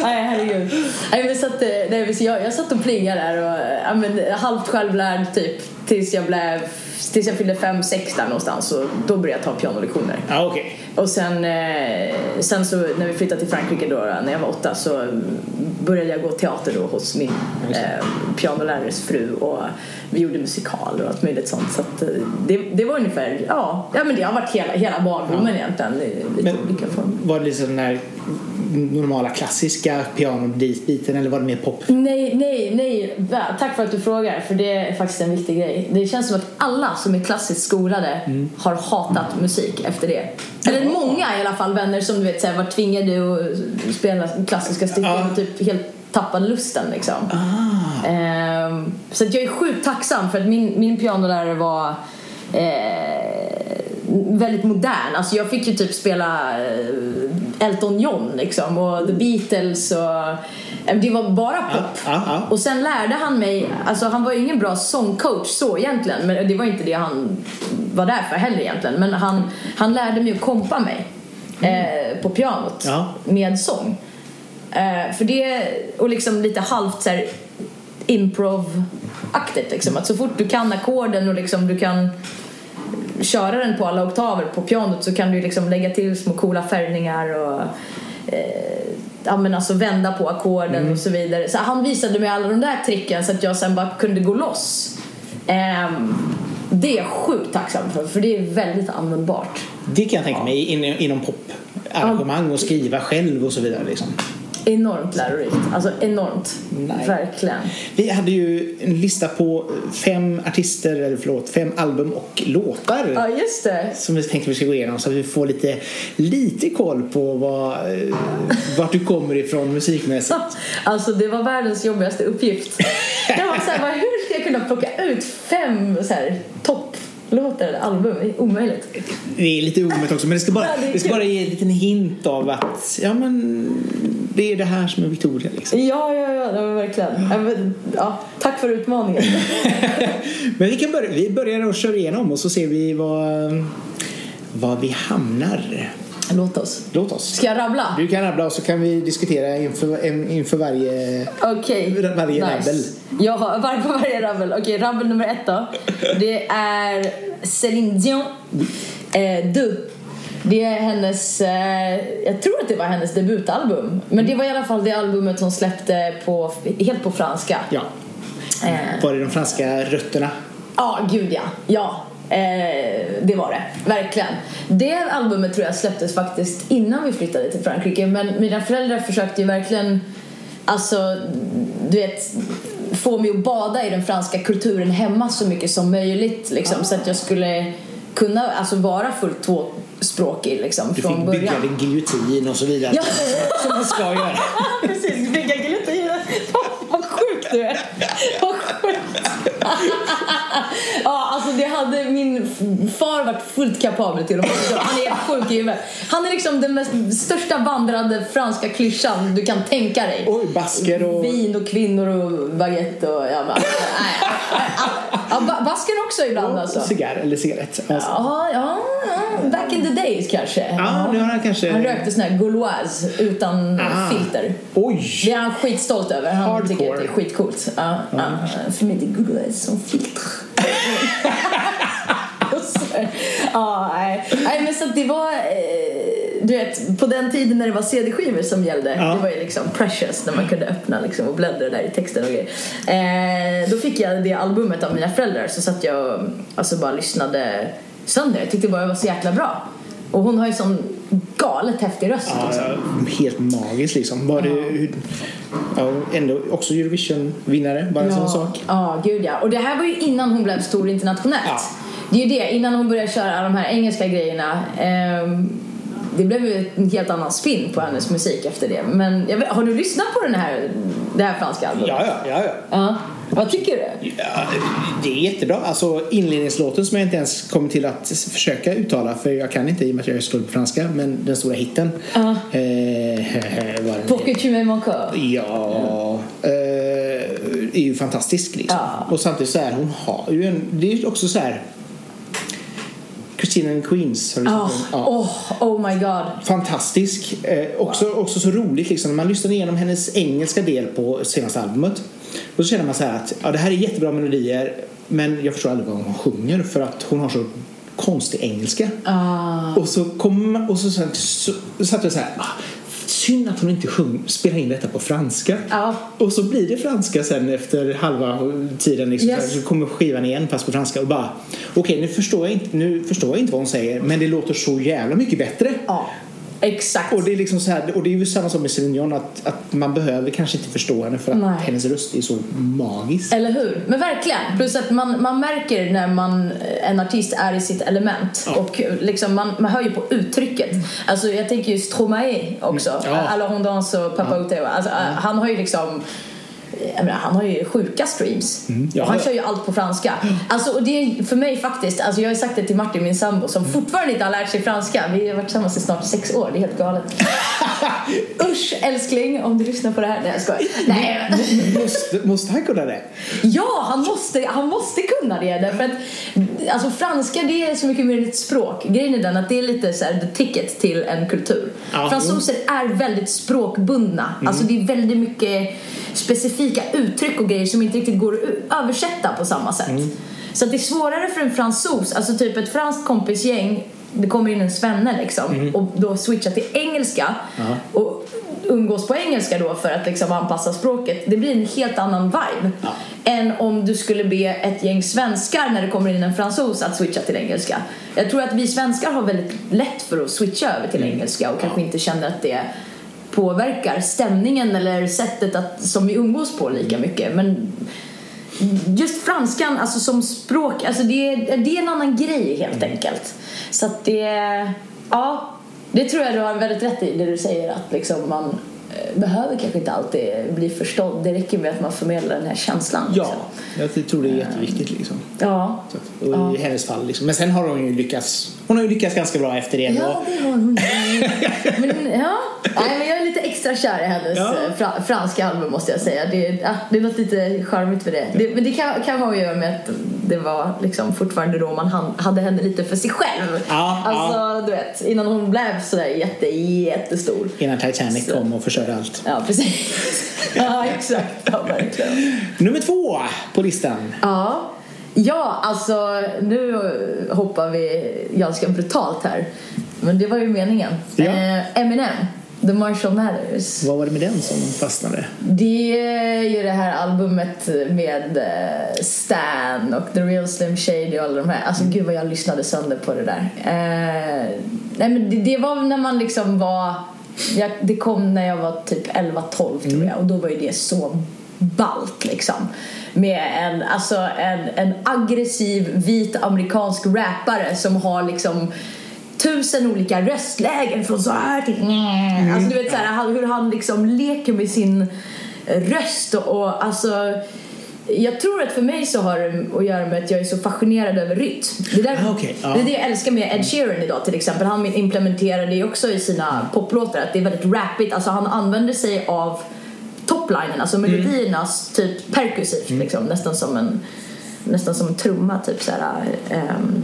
Nej herregud. Nej, men så att, eh, nej, så jag, jag satt och plingade där och ja, men, halvt självlärd typ tills jag blev Tills jag fyllde fem, sex där någonstans och då började jag ta pianolektioner. ah okej. Och sen, eh, sen så när vi flyttade till Frankrike då, när jag var åtta så började jag gå teater då hos min eh, pianolärares fru och vi gjorde musikal och allt möjligt sånt. Så att, eh, det, det var ungefär, ja, ja men det har varit hela, hela barndomen egentligen i lite Men olika former. var det liksom den här normala klassiska pianobiten eller var det mer pop? Nej, nej, nej. Ja, tack för att du frågar, för det är faktiskt en viktig grej. Det känns som att alla som är klassiskt skolade har hatat musik efter det. Eller Jaha. många i alla fall vänner som du vet så här, var tvingade att spela klassiska stycken Ja. och typ helt tappade lusten liksom. Ah. Ehm, så jag är sjukt tacksam för att min, min pianolärare var eh, väldigt modern. Alltså jag fick ju typ spela eh, Elton John liksom och The Beatles och eh, det var bara pop. Ja, ja. Och sen lärde han mig, alltså han var ju ingen bra sångcoach så egentligen men det var inte det han var där för heller egentligen. Men han, han lärde mig att kompa mig eh, på pianot med sång. Eh, för det, och liksom lite halvt så här improv-aktigt liksom. Att så fort du kan ackorden och liksom du kan köra den på alla oktaver på pianot så kan du liksom lägga till små coola färgningar och eh, ja, men alltså vända på ackorden och så vidare. Så han visade mig alla de där tricken så att jag sen bara kunde gå loss. Ehm, det är jag sjukt tacksam för, för det är väldigt användbart. Det kan jag tänka mig in, inom poparrangemang och skriva själv och så vidare. Liksom. Enormt lärorikt. Alltså enormt. Nej. Verkligen. Vi hade ju en lista på fem artister, eller förlåt, fem album och låtar. Ja, just det. Som vi tänkte vi ska gå igenom så att vi får lite, lite koll på vad, eh, vart du kommer ifrån musikmässigt. Alltså det var världens jobbigaste uppgift. Jag var så här, hur ska jag kunna plocka ut fem så här, topplåtar eller album? Det är omöjligt. Det är lite omöjligt också men det ska, bara, Ja, det ska bara ge en liten hint av att ja men det är det här som är Victoria liksom. Ja, ja, ja, det var verkligen. Ja, men, ja, tack för utmaningen. Men vi kan börja, vi börjar och kör igenom och så ser vi vad, vad vi hamnar. Låt oss. Låt oss. Ska jag rabbla? Du kan rabbla och så kan vi diskutera inför, inför varje... Okej. Varje rabbel. Jag har var, på varje rabbel. Okej, rabbel nummer ett då. Det är Céline Dion. Eh, du. Det är hennes, eh, jag tror att det var hennes debutalbum. Men det var i alla fall det albumet hon släppte på, helt på franska. Ja. Eh, Var det de franska rötterna? Ja, gud ja. Ja. Eh, det var det, verkligen. Det albumet tror jag släpptes faktiskt innan vi flyttade till Frankrike men mina föräldrar försökte ju verkligen Alltså, du vet, få mig att bada i den franska kulturen hemma så mycket som möjligt liksom, så att jag skulle kunna alltså, vara fullt tvåspråkig liksom, Du från fick början. bygga din giljotin och så vidare. Ja. Som man ska göra. Precis, bygga giljotin. Vad sjuk du är. Vad sjukt. ja, alltså det hade min far varit fullt kapabel till. Han är sjuk i huvudet. Han är liksom den mest, största vandrande franska klyschan du kan tänka dig. Oj, basker och... Vin och kvinnor och baguette och ja, men, nej. Ja, ba- basken också ibland alltså. Cigarr eller cigarett. Alltså. Ja, ja, ja, back in the days kanske. Ja, nu har han kanske... Han rökte sån här Gauloise utan Ah. filter. Oj! Det är han skitstolt över. Han Hardcore. tycker att det är skitcoolt. Ja, ja. För mig är det Gauloise som filter. Så- ja, nej. nej, men så det var... Eh, du vet, på den tiden när det var CD-skivor som gällde. Ja. Det var ju liksom precious när man kunde öppna liksom, och bläddra där i texten och grejer. Eh, då fick jag det albumet av mina föräldrar så satt jag och alltså, bara lyssnade sönder. Jag tyckte bara det var så jäkla bra. Och hon har ju sån galet häftig röst. Ja, liksom. helt magiskt liksom. Bara det, hur- ja, ändå också Eurovision-vinnare, bara en sån sak. Ja, gud ja. Och det här var ju innan hon blev stor internationellt. Ja. Det är ju det, innan hon började köra de här engelska grejerna. Ehm, det blev ju en helt annan spin på hennes musik efter det. Men vet, har du lyssnat på den här, det här franska albumet? Ja, ja, ja. ja. Vad tycker du? Ja, det är jättebra. Alltså inledningslåten som jag inte ens kommer till att försöka uttala för jag kan inte i och med att jag är skuld på franska men den stora hitten. Ja. Eh, vad den Pour que tu m'aimes encore. Ja, eh, är ju fantastisk liksom. Ja. Och samtidigt så här, hon har ju en, det är ju också så här Christina and Queens har du Oh? Ja. oh, oh my god. Fantastisk. Eh, också, också så roligt liksom. När man lyssnar igenom hennes engelska del på senaste albumet. Och så känner man så här att ja, det här är jättebra melodier men jag förstår aldrig vad hon sjunger för att hon har så konstig engelska. Ah. Och så man, och så, så, så, så satt jag så här ah, Synd att hon inte sjung, spelar in detta på franska. Ja. Och så blir det franska sen efter halva tiden. Liksom, Yes. Så kommer skivan igen fast på franska och bara Okej nu, förstår jag inte, nu förstår jag inte vad hon säger men det låter så jävla mycket bättre. Ja, exakt. Och det är liksom så här, och det är ju samma som med Céline Dion att, att man behöver kanske inte förstå henne för att Nej. hennes röst är så magisk. Eller hur? Men verkligen. Plus att man, man märker när man, en artist är i sitt element. Ja. Och liksom man, man hör ju på uttrycket. Alltså jag tänker ju Stromae också. Mm. Ja. Alla hon dans och Papa Oteo. Alltså, Han har ju liksom menar, han har ju sjuka streams. Mm. Ja, han kör ju allt på franska. Alltså, och det är för mig faktiskt, alltså, jag har sagt det till Martin, min sambo, som fortfarande inte har lärt sig franska. Vi har varit tillsammans i snart sex år, det är helt galet. Usch älskling, om du lyssnar på det här. Nej jag skojar. Nej. måste, måste han kunna det? Ja, han måste, han måste kunna det. Därför att alltså, franska det är så mycket mer ett språk. Grejen är den att det är lite så här, the ticket till en kultur. Ja, Fransoser är väldigt språkbundna. Alltså det är väldigt mycket specifika uttryck och grejer som inte riktigt går att översätta på samma sätt. Så att det är svårare för en fransos, alltså typ ett franskt kompisgäng det kommer in en svenne liksom och då switcha till engelska Ja. och umgås på engelska då för att liksom anpassa språket. Det blir en helt annan vibe Ja. än om du skulle be ett gäng svenskar när det kommer in en fransos att switcha till engelska. Jag tror att vi svenskar har väldigt lätt för att switcha över till engelska och kanske inte känner att det påverkar stämningen eller sättet att, som vi umgås på lika mycket. Men just franskan alltså som språk, alltså det, är, det är en annan grej helt enkelt. Så att det, ja, det tror jag du har väldigt rätt i det du säger att liksom man eh, behöver kanske inte alltid bli förstådd. Det räcker med att man förmedlar den här känslan. Ja, Liksom. jag tror det är jätteviktigt liksom. Ja. Så och I hennes fall liksom. Men sen har hon ju lyckats. Hon har ju lyckats ganska bra efter det. Ja, det har hon. men, ja. Nej, men jag är lite extra kär i hennes Ja. eh, fra, franska album måste jag säga. Det, ja, det är något lite charmigt med det. det men det kan, kan ha att göra med att det var liksom fortfarande då man hade henne lite för sig själv. Ja, alltså, du vet, innan hon blev sådär jätte, jättestor. Innan Titanic Så. kom och förstörde allt. Ja, precis. ja, exakt. Ja, verkligen. Nummer två på listan. Ja. Ja, alltså nu hoppar vi ganska brutalt här. Men det var ju meningen. Ja. Eh, Eminem. The Marshall Mathers. Vad var det med den som fastnade? Det är ju det här albumet med eh, Stan och The Real Slim Shady och alla de här. Alltså gud vad jag lyssnade sönder på det där. Eh, nej men det, det var när man liksom var... Jag, det kom när jag var typ 11-12 tror jag och då var ju det så ballt liksom. Med en, alltså en, en aggressiv vit amerikansk rappare som har liksom tusen olika röstlägen från så här till mm. Alltså du vet så här, hur han liksom leker med sin röst och, och alltså jag tror att för mig så har det att göra med att jag är så fascinerad över rytm. Det, där, Ah, okej, ja. det är det jag älskar med Ed Sheeran idag till exempel. Han implementerar det också i sina poplåtar att det är väldigt rappigt. Alltså han använder sig av toplinen, alltså melodierna typ perkussivt liksom. Nästan som en, nästan som en trumma typ så här. ehm,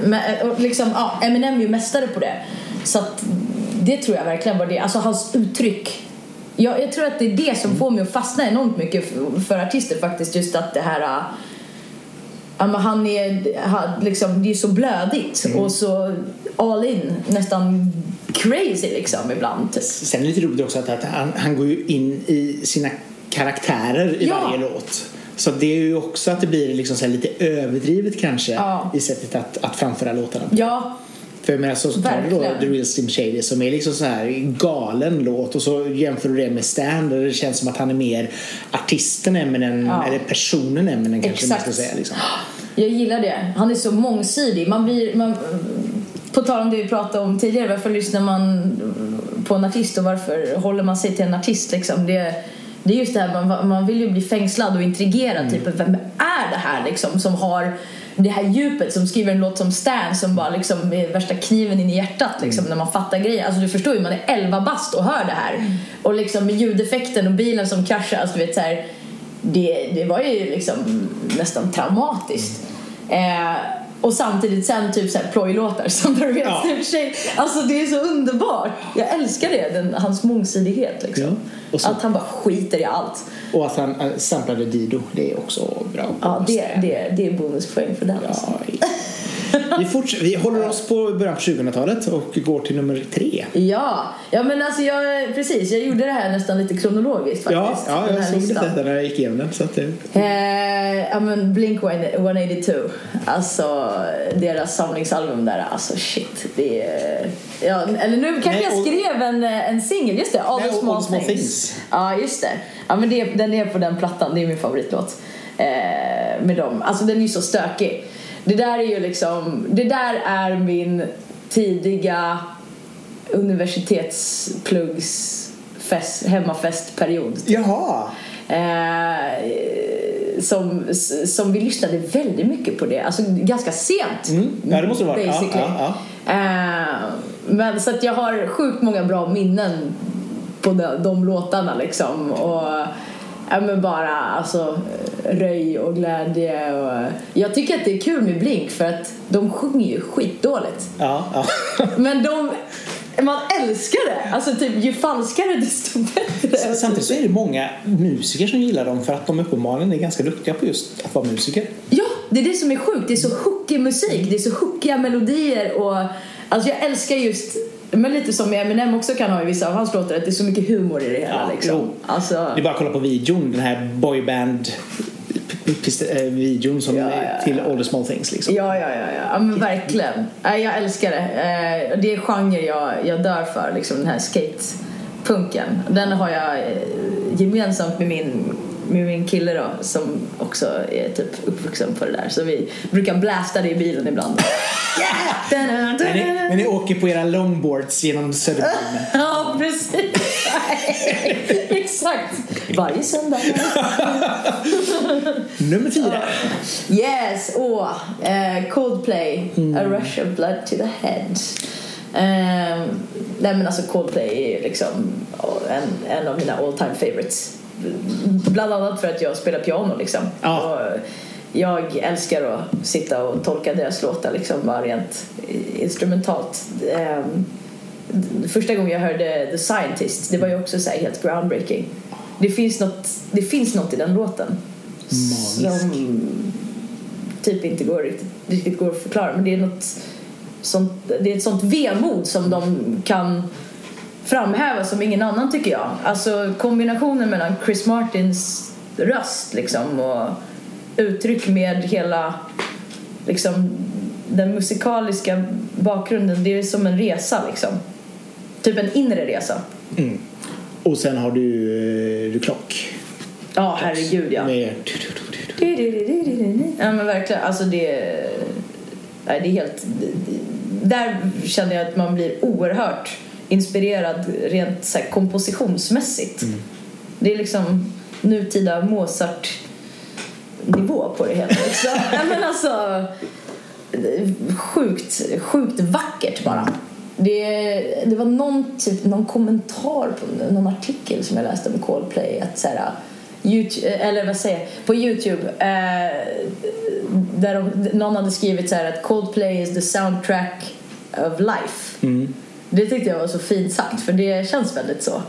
men, liksom, ja, Eminem är ju mästare på det. Så att det tror jag verkligen var det. Alltså hans uttryck. Jag, jag tror att det är det som får mig att fastna enormt mycket för, för artister faktiskt. Just att det här... Ja, men han är, han, liksom, det är så blödigt och så all in, nästan crazy liksom ibland. Typ. Sen är det lite roligt också att, att han, han går ju in i sina karaktärer i Ja. varje låt. Så det är ju också att det blir liksom så lite överdrivet kanske Ja. i sättet att, att framföra låtarna. Ja, För jag menar så tar du då. The Real Slim Shady som är liksom så här galen låt och så jämför du det med Stan där det känns som att han är mer artisten Eminem Ja. eller personen Eminem kanske man ska Exakt. säga liksom. Jag gillar det. Han är så mångsidig. Man blir, man, på tal om det vi pratade om tidigare, varför lyssnar man på en artist och varför håller man sig till en artist? Liksom? Det, det är just det här, man, man vill ju bli fängslad och intrigerad. Typ, vem är det här liksom, som har det här djupet som skriver en låt som Stan som bara liksom är värsta kniven in i hjärtat liksom, när man fattar grejer. Alltså du förstår ju, man är 11 bast och hör det här. Och liksom med ljudeffekten och bilen som kraschar. Alltså, du vet, så här, det, det var ju liksom nästan traumatiskt. Eh, och samtidigt sen typ såhär plojlåtar som The Real Ja. Shady. Alltså det är så underbart. Jag älskar det, den, hans mångsidighet liksom. Ja. Så- Att han bara skiter i allt. Och att han äh, samplade Dido, det är också bra. Ja, det, det, det är bonuspoäng för den. Alltså. Vi, forts- vi håller oss på början på 2000-talet och går till nummer tre. Ja, ja men alltså jag, precis, jag gjorde det här nästan lite kronologiskt faktiskt. Ja, ja jag såg listan. det när jag gick igenom den. Så att det, Eh, ja men Blink 182 Alltså deras samlingsalbum där Alltså shit det är... Ja, eller nu kanske Nej, jag skrev en, en singel, just det All Nej, the small, All Small things. Things. Ja just det Ja men det, den är på den plattan, det är min favoritlåt eh, Med dem, alltså den är ju så stökig Det där är ju liksom Det där är min tidiga universitetspluggs fest, hemmafestperiod Jaha! Eh, som, som vi lyssnade väldigt mycket på det, alltså ganska sent. Mm. Ja, det måste det vara. Ja, Basically. ja, Eh, men så att jag har sjukt många bra minnen på de, de låtarna liksom. Och ja, men bara alltså röj och glädje. Och, jag tycker att det är kul med Blink för att de sjunger ju skitdåligt. ja, ja. Men de, man älskar det! Alltså typ ju falskare desto bättre. Samtidigt så är det många musiker som gillar dem för att de uppenbarligen är ganska duktiga på just att vara musiker. Ja, det är det som är sjukt. Det är så hookig musik. Det är så hookiga melodier och alltså jag älskar just men lite som Eminem också kan ha i vissa av hans låtar att det är så mycket humor i det hela Ja, liksom. Alltså, Det är bara att kolla på videon, den här boyband eh, videon som Ja, ja, ja. till All the small things liksom. Ja, ja, ja, ja. men verkligen. Jag älskar det. Eh, Det är genre jag, jag dör för, liksom den här skatepunken. Den har jag eh, gemensamt med min, med min kille då, som också är typ uppvuxen på det där. Så vi brukar blasta det i bilen ibland. yeah! När ni, när ni åker på era longboards genom Södermalm. Ja, precis. Exakt. Varje söndag. Nummer fyra. Yes, åh. eh, Coldplay. A rush of blood to the head. Eh, nej men alltså Coldplay är ju liksom en, en av mina all time favorites. Bland annat för att jag spelar piano liksom. Ja. Och jag älskar att sitta och tolka deras låtar liksom bara rent instrumentalt. Eh, första gången jag hörde The Scientist, det var ju också så helt groundbreaking. Det finns något, det finns något i den låten Magiskt. som typ inte går riktigt, riktigt går att förklara men det är något sånt, det är ett sånt vemod som de kan framhäva som ingen annan tycker jag. Alltså kombinationen mellan Chris Martins röst liksom och uttryck med hela liksom den musikaliska bakgrunden. Det är som en resa liksom. Typ en inre resa. Mm. Och sen har du, du klock. Ja, herregud ja. Med... Ja men verkligen, alltså det... Nej, det är helt... Där känner jag att man blir oerhört inspirerad rent så här, kompositionsmässigt. Mm. Det är liksom nutida Mozart-nivå på det hela. Liksom. men alltså, sjukt, sjukt vackert bara. Det, det var någon, typ, någon kommentar på någon artikel som jag läste om Coldplay att så här, YouTube, eller vad säger på Youtube eh, där de, någon hade skrivit så här att Coldplay is the soundtrack of life. Mm. Det tyckte jag var så fint sagt för det känns väldigt så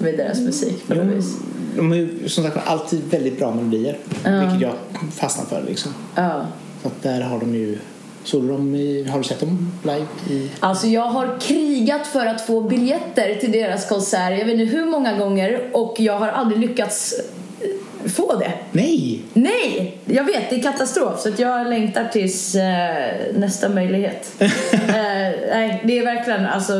med deras musik på något Jo, vis. de har ju som sagt alltid väldigt bra melodier. Ja. Vilket jag fastnar för liksom. Ja. Så att där har de ju... Såg du dem i, har du sett dem live? I... Alltså jag har krigat för att få biljetter till deras konsert jag vet inte hur många gånger och jag har aldrig lyckats få det. Nej! Nej! Jag vet, det är katastrof så att jag längtar tills eh, nästa möjlighet. eh, nej, det är verkligen alltså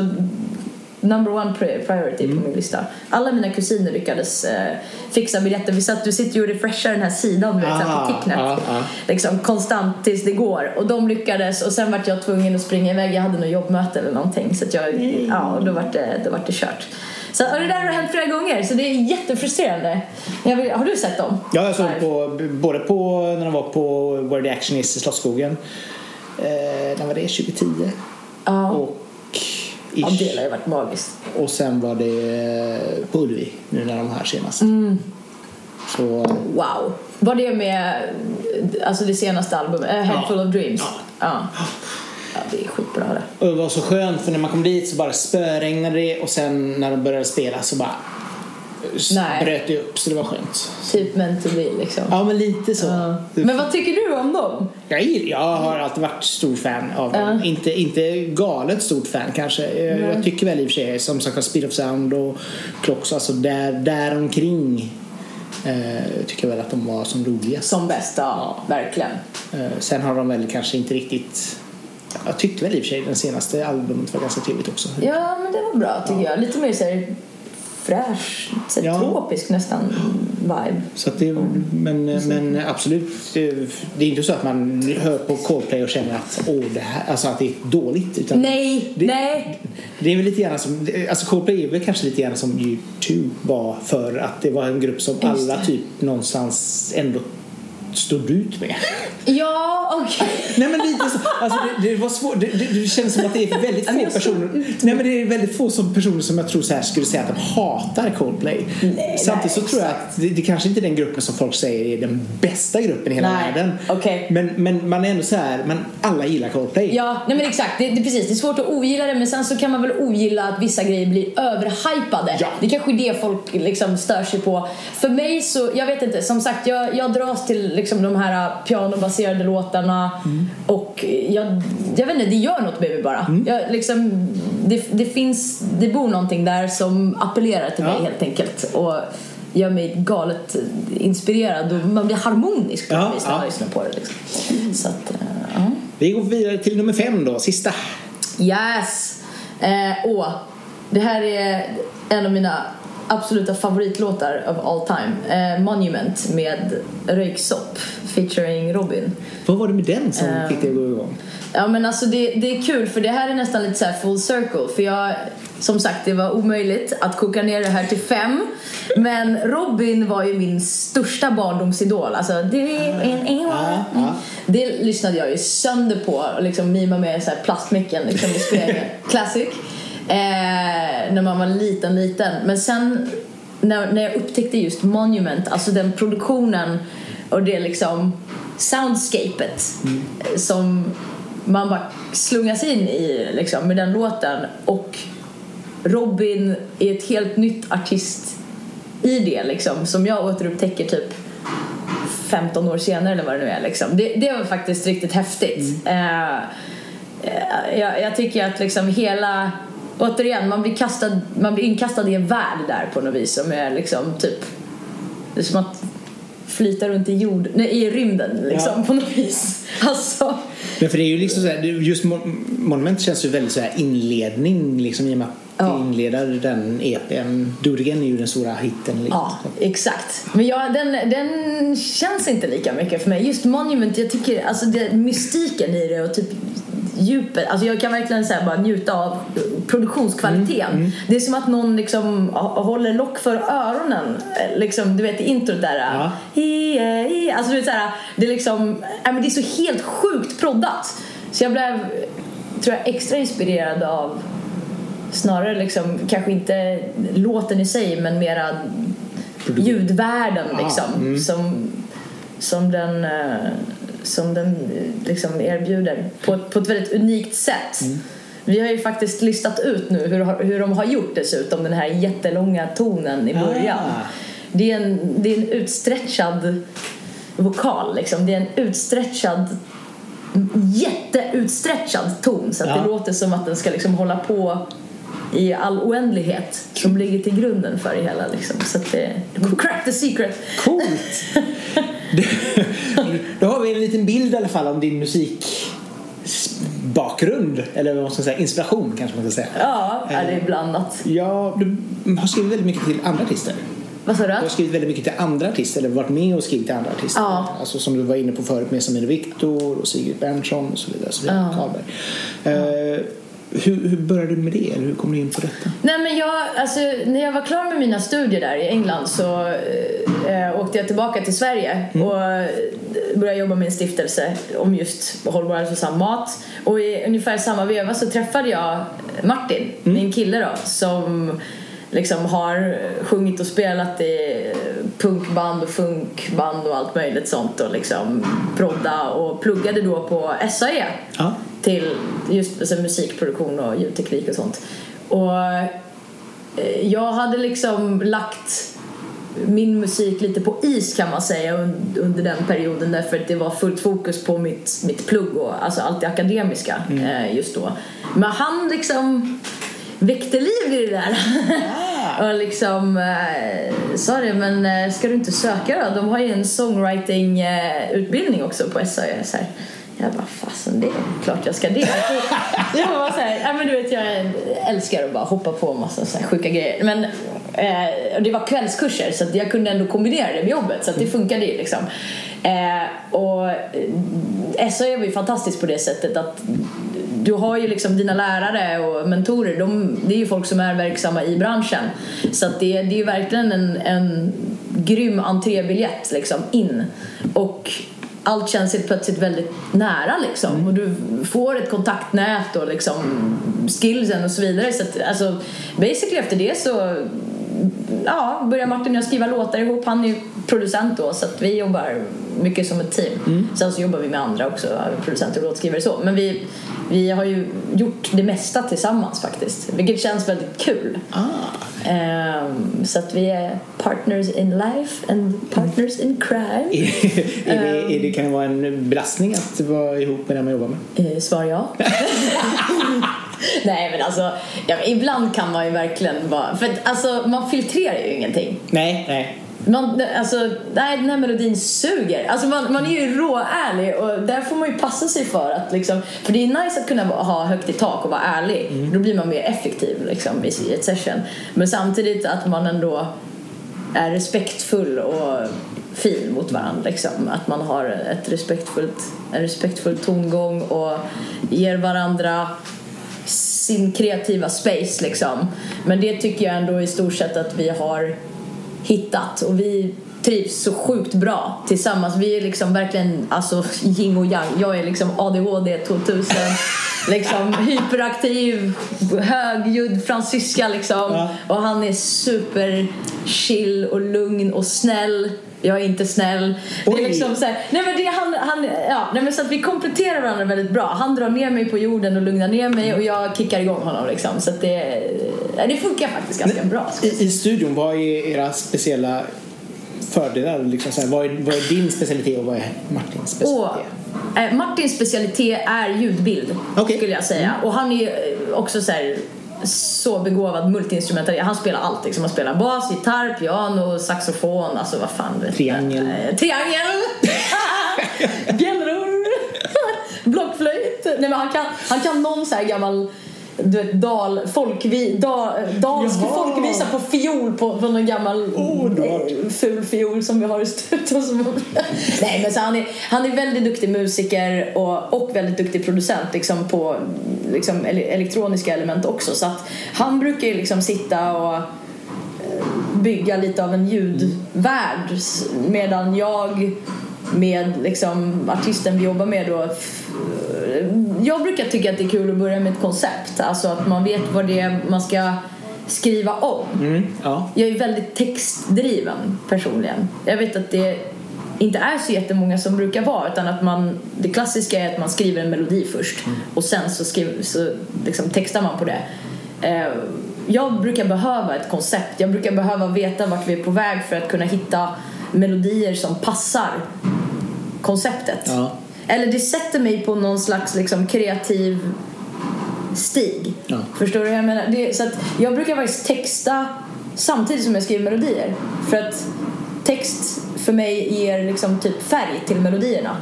number one pri- priority på min lista. Alla mina kusiner lyckades eh, fixa biljetter. Vi satt, du sitter ju och refreshar den här sidan här Ah, på Ticknet. ah, ah. Liksom konstant tills det går. Och de lyckades och sen vart jag tvungen att springa iväg. Jag hade något jobbmöte eller någonting. Så att jag, ja, och då vart det, då vart det kört. Så, och det där har hänt flera gånger så det är jättefrustrerande. Vill, har du sett dem? Ja, jag såg på, både på när de var på Where the Action Is i Slottsskogen. Eh, när var det? 2010? Ja. Och, ja, ish. det har ju varit magiskt. och sen var det på Ullevi nu när de här senast. Mm. Så Wow. Var det med alltså det senaste albumet? A Head Ja. Full of Dreams? Ja. Ja. Ja. det är skitbra det. Och det var så skönt för när man kom dit så bara spöregnade det och sen när de började spela så bara Nej. bröt det upp så det var skönt. Typ meant to be liksom. Ja men lite så. Ja. Men vad tycker du om dem? Jag, jag har alltid varit stor fan av dem. Ja. Inte, inte galet stort fan kanske. Jag, jag tycker väl i och för sig som sagt Speed of Sound och Clocks, alltså där, där omkring eh, tycker jag väl att de var som roligast. Som bäst, ja. Verkligen. Eh, sen har de väl kanske inte riktigt jag tyckte väl i och för sig den senaste albumet var ganska trevligt också. Ja, men det var bra tycker jag. Lite mer såhär fräsch, så Ja. tropisk nästan vibe. Så det, men, men absolut, det, det är inte så att man hör på Coldplay och känner att, åh, det här, alltså att det är dåligt. Utan Nej, det, nej. Det är väl lite grann som, alltså Coldplay är väl kanske lite grann som U2 var för att det var en grupp som alla typ någonstans ändå stod ut med. Ja, okej. Nej men lite så, alltså det, det var svårt, det, det, det känns som att det är väldigt få personer Nej men det är väldigt få som personer som jag tror så här skulle säga att de hatar Coldplay. Nej, Samtidigt så nej, tror jag att det, det kanske inte är den gruppen som folk säger är den bästa gruppen i hela Nej, världen. okej. Men, men man är ändå så här, men alla gillar Coldplay. Ja, nej men exakt. Det, det, precis. det är svårt att ogilla det men sen så kan man väl ogilla att vissa grejer blir överhypade. Ja. Det kanske är det folk liksom stör sig på. För mig så, jag vet inte, som sagt jag, jag dras till liksom de här pianobaserade låtarna och jag, jag vet inte, det gör något med mig bara. Jag, liksom, det, det finns, det bor någonting där som appellerar till mig Ja. helt enkelt. Och gör mig galet inspirerad och man blir harmonisk på Ja, vis när man ja. lyssnar på det. Liksom. Så att, ja. Vi går vidare till nummer fem då, sista. Yes! Eh, åh, det här är en av mina absoluta favoritlåtar of all time. Eh, Monument med Röyksopp featuring Robin. Vad var det med den som Ehm. fick dig att gå igång? Ja men alltså det, det är kul för det här är nästan lite så full circle för jag som sagt det var omöjligt att koka ner det här till fem men Robin var ju min största barndomsidol alltså du är en Ja, ja. det lyssnade jag ju sönder på och liksom mima med så här plastmicken liksom i spegeln classic eh, när man var liten liten. Men sen när, när jag upptäckte just Monument alltså den produktionen och det liksom soundscapet eh, som man bara slungas in i liksom, med den låten. Och Robin är ett helt nytt artist i det liksom som jag återupptäcker typ 15 år senare eller vad det nu är liksom. det, det var faktiskt riktigt häftigt. Eh, eh, jag, jag tycker att liksom hela återigen, man blir, kastad, man blir inkastad i en värld där på något vis som är liksom typ Det är som att flyta runt i jord, nej, i rymden liksom Ja. på något vis. Alltså, Men för det är ju liksom så här, just Mon- Monument känns ju väldigt så här inledning liksom i och med att Ja. inleder den EPn. Again är ju den stora hitten. Liksom. ja, exakt. Men jag, den, den känns inte lika mycket för mig. Just Monument, jag tycker alltså det, mystiken i det och typ djupet. Alltså jag kan verkligen så bara njuta av produktionskvaliteten. Det är som att någon liksom håller lock för öronen. Eh, Liksom, du vet introt där. Ja. Hi, eh, hi. Alltså du vet så här, det är liksom, ja, men det är så helt sjukt proddat. Så jag blev, tror jag, extra inspirerad av snarare liksom, kanske inte låten i sig men mera ljudvärlden liksom. mm. Som, som den, eh, som den eh, liksom erbjuder på, ett- på ett väldigt unikt sätt. Mm. Vi har ju faktiskt listat ut nu hur, hur de har gjort dessutom den här jättelånga tonen i början. Ah. Det, är en, det är en utstretchad vokal liksom. Det är en utstretchad jätteutstretchad ton så att Ja. det låter som att den ska liksom hålla på i all oändlighet som ligger till grunden för det hela liksom. Så att det, crack the secret! Coolt! Då har vi en liten bild i alla fall om din musikbakgrund. Eller vad man ska säga, inspiration kanske man ska säga. Ja, är det är blandat. Ja, du har skrivit väldigt mycket till andra artister. Vad sa du? Du har skrivit väldigt mycket till andra artister, eller varit med och skrivit till andra artister. Ja. Alltså som du var inne på förut med Samir Viktor och Sigrid Berntsson och så vidare. Så vidare Ja. Karlberg. Eh, hur, hur började du med det? Eller hur kom du in på detta? Nej men jag, alltså när jag var klar med mina studier där i England så eh, åkte jag tillbaka till Sverige och eh, började jobba med en stiftelse om just hållbar och hälsosam mat. Och i ungefär samma veva så träffade jag Martin, min kille då, som liksom har sjungit och spelat i punkband och funkband och allt möjligt sånt och liksom prodda och pluggade då på SAE Ja. till just alltså, musikproduktion och ljudteknik och sånt. Och eh, jag hade liksom lagt min musik lite på is kan man säga un- under den perioden därför att det var fullt fokus på mitt, mitt plugg och alltså allt det akademiska eh, just då. Men han liksom väckte liv i det där. och liksom eh, sa det, men eh, ska du inte söka då? De har ju en songwriting eh, också på SAE. Så här. Jag bara, fasen det är klart jag ska det. jag var så här, ja men du vet jag älskar att bara hoppa på en massa så här sjuka grejer. Men eh, det var kvällskurser så jag kunde ändå kombinera det med jobbet så det funkade ju liksom. Eh, och SAE var ju fantastiskt på det sättet att du har ju liksom dina lärare och mentorer, de, det är ju folk som är verksamma i branschen. Så att det, det är ju verkligen en, en grym entrébiljett liksom in. Och allt känns helt plötsligt väldigt nära liksom. Och du får ett kontaktnät och liksom skillsen och så vidare. Så att, alltså, basically efter det så ja, börjar Martin och jag skriva låtar ihop. Han är ju producent då så att vi jobbar mycket som ett team. Sen så jobbar vi med andra också, producenter och låtskrivare så. Men vi, vi har ju gjort det mesta tillsammans faktiskt. Vilket känns väldigt kul. Ah. Ehm, så att vi är partners in life and partners in crime. är det, är det, kan det vara en belastning att vara ihop med den man jobbar med? Eh, svar ja. Nej men alltså, ja, ibland kan man ju verkligen vara, för att, alltså man filtrerar ju ingenting. Nej, nej. Man, alltså, nej, den här melodin suger. Alltså man, man är ju råärlig och där får man ju passa sig för att liksom, för det är nice att kunna ha högt i tak och vara ärlig. Då blir man mer effektiv liksom i i ett session. Men samtidigt att man ändå är respektfull och fin mot varandra liksom. Att man har ett respektfullt, en respektfull tongång och ger varandra sin kreativa space liksom. Men det tycker jag ändå i stort sett att vi har hittat och vi trivs så sjukt bra tillsammans. Vi är liksom verkligen alltså yin och yang. Jag är liksom ADHD 2000 liksom hyperaktiv, högljudd fransyska liksom. Ja. Och han är super chill och lugn och snäll. Jag är inte snäll. Det är liksom så här, nej men det han, han, ja, nej men så att vi kompletterar varandra väldigt bra. Han drar ner mig på jorden och lugnar ner mig och jag kickar igång honom liksom. Så det, det funkar faktiskt ganska bra. I, I studion, vad är era speciella fördelar? Liksom så här, vad, är, vad är din specialitet och vad är Martins specialitet? Och, eh, Martins specialitet är ljudbild Okej. skulle jag säga. Och han är ju också så här så begåvad multiinstrumentalist. Han spelar allt liksom. Han spelar bas, gitarr, piano, saxofon, alltså vad fan vet Triangel. jag. Eh, Triangel! Bjällror! Blockflöjt! Nej men han kan, han kan någon så här gammal du vet, dal, folkvi, da, dalsk Jaha. folkvisa på fiol på, på någon gammal Oh, eh, ful fiol som vi har i studion. Som... Nej men så han, är, han är väldigt duktig musiker och, och väldigt duktig producent liksom på liksom, ele- elektroniska element också. Så att han brukar ju liksom sitta och eh, bygga lite av en ljudvärld medan jag med liksom artisten vi jobbar med då f- jag brukar tycka att det är kul att börja med ett koncept alltså att man vet vad det är man ska skriva om Mm, ja. jag är väldigt textdriven personligen jag vet att det inte är så jättemånga som brukar vara utan att man det klassiska är att man skriver en melodi först och sen så, skriver, så liksom textar man på det Eh, jag brukar behöva ett koncept jag brukar behöva veta vart vi är på väg för att kunna hitta melodier som passar konceptet Ja. eller det sätter mig på någon slags liksom kreativ stig. Ja. Förstår du hur jag menar? Det, så jag brukar faktiskt texta samtidigt som jag skriver melodier. För att text för mig ger liksom typ färg till melodierna.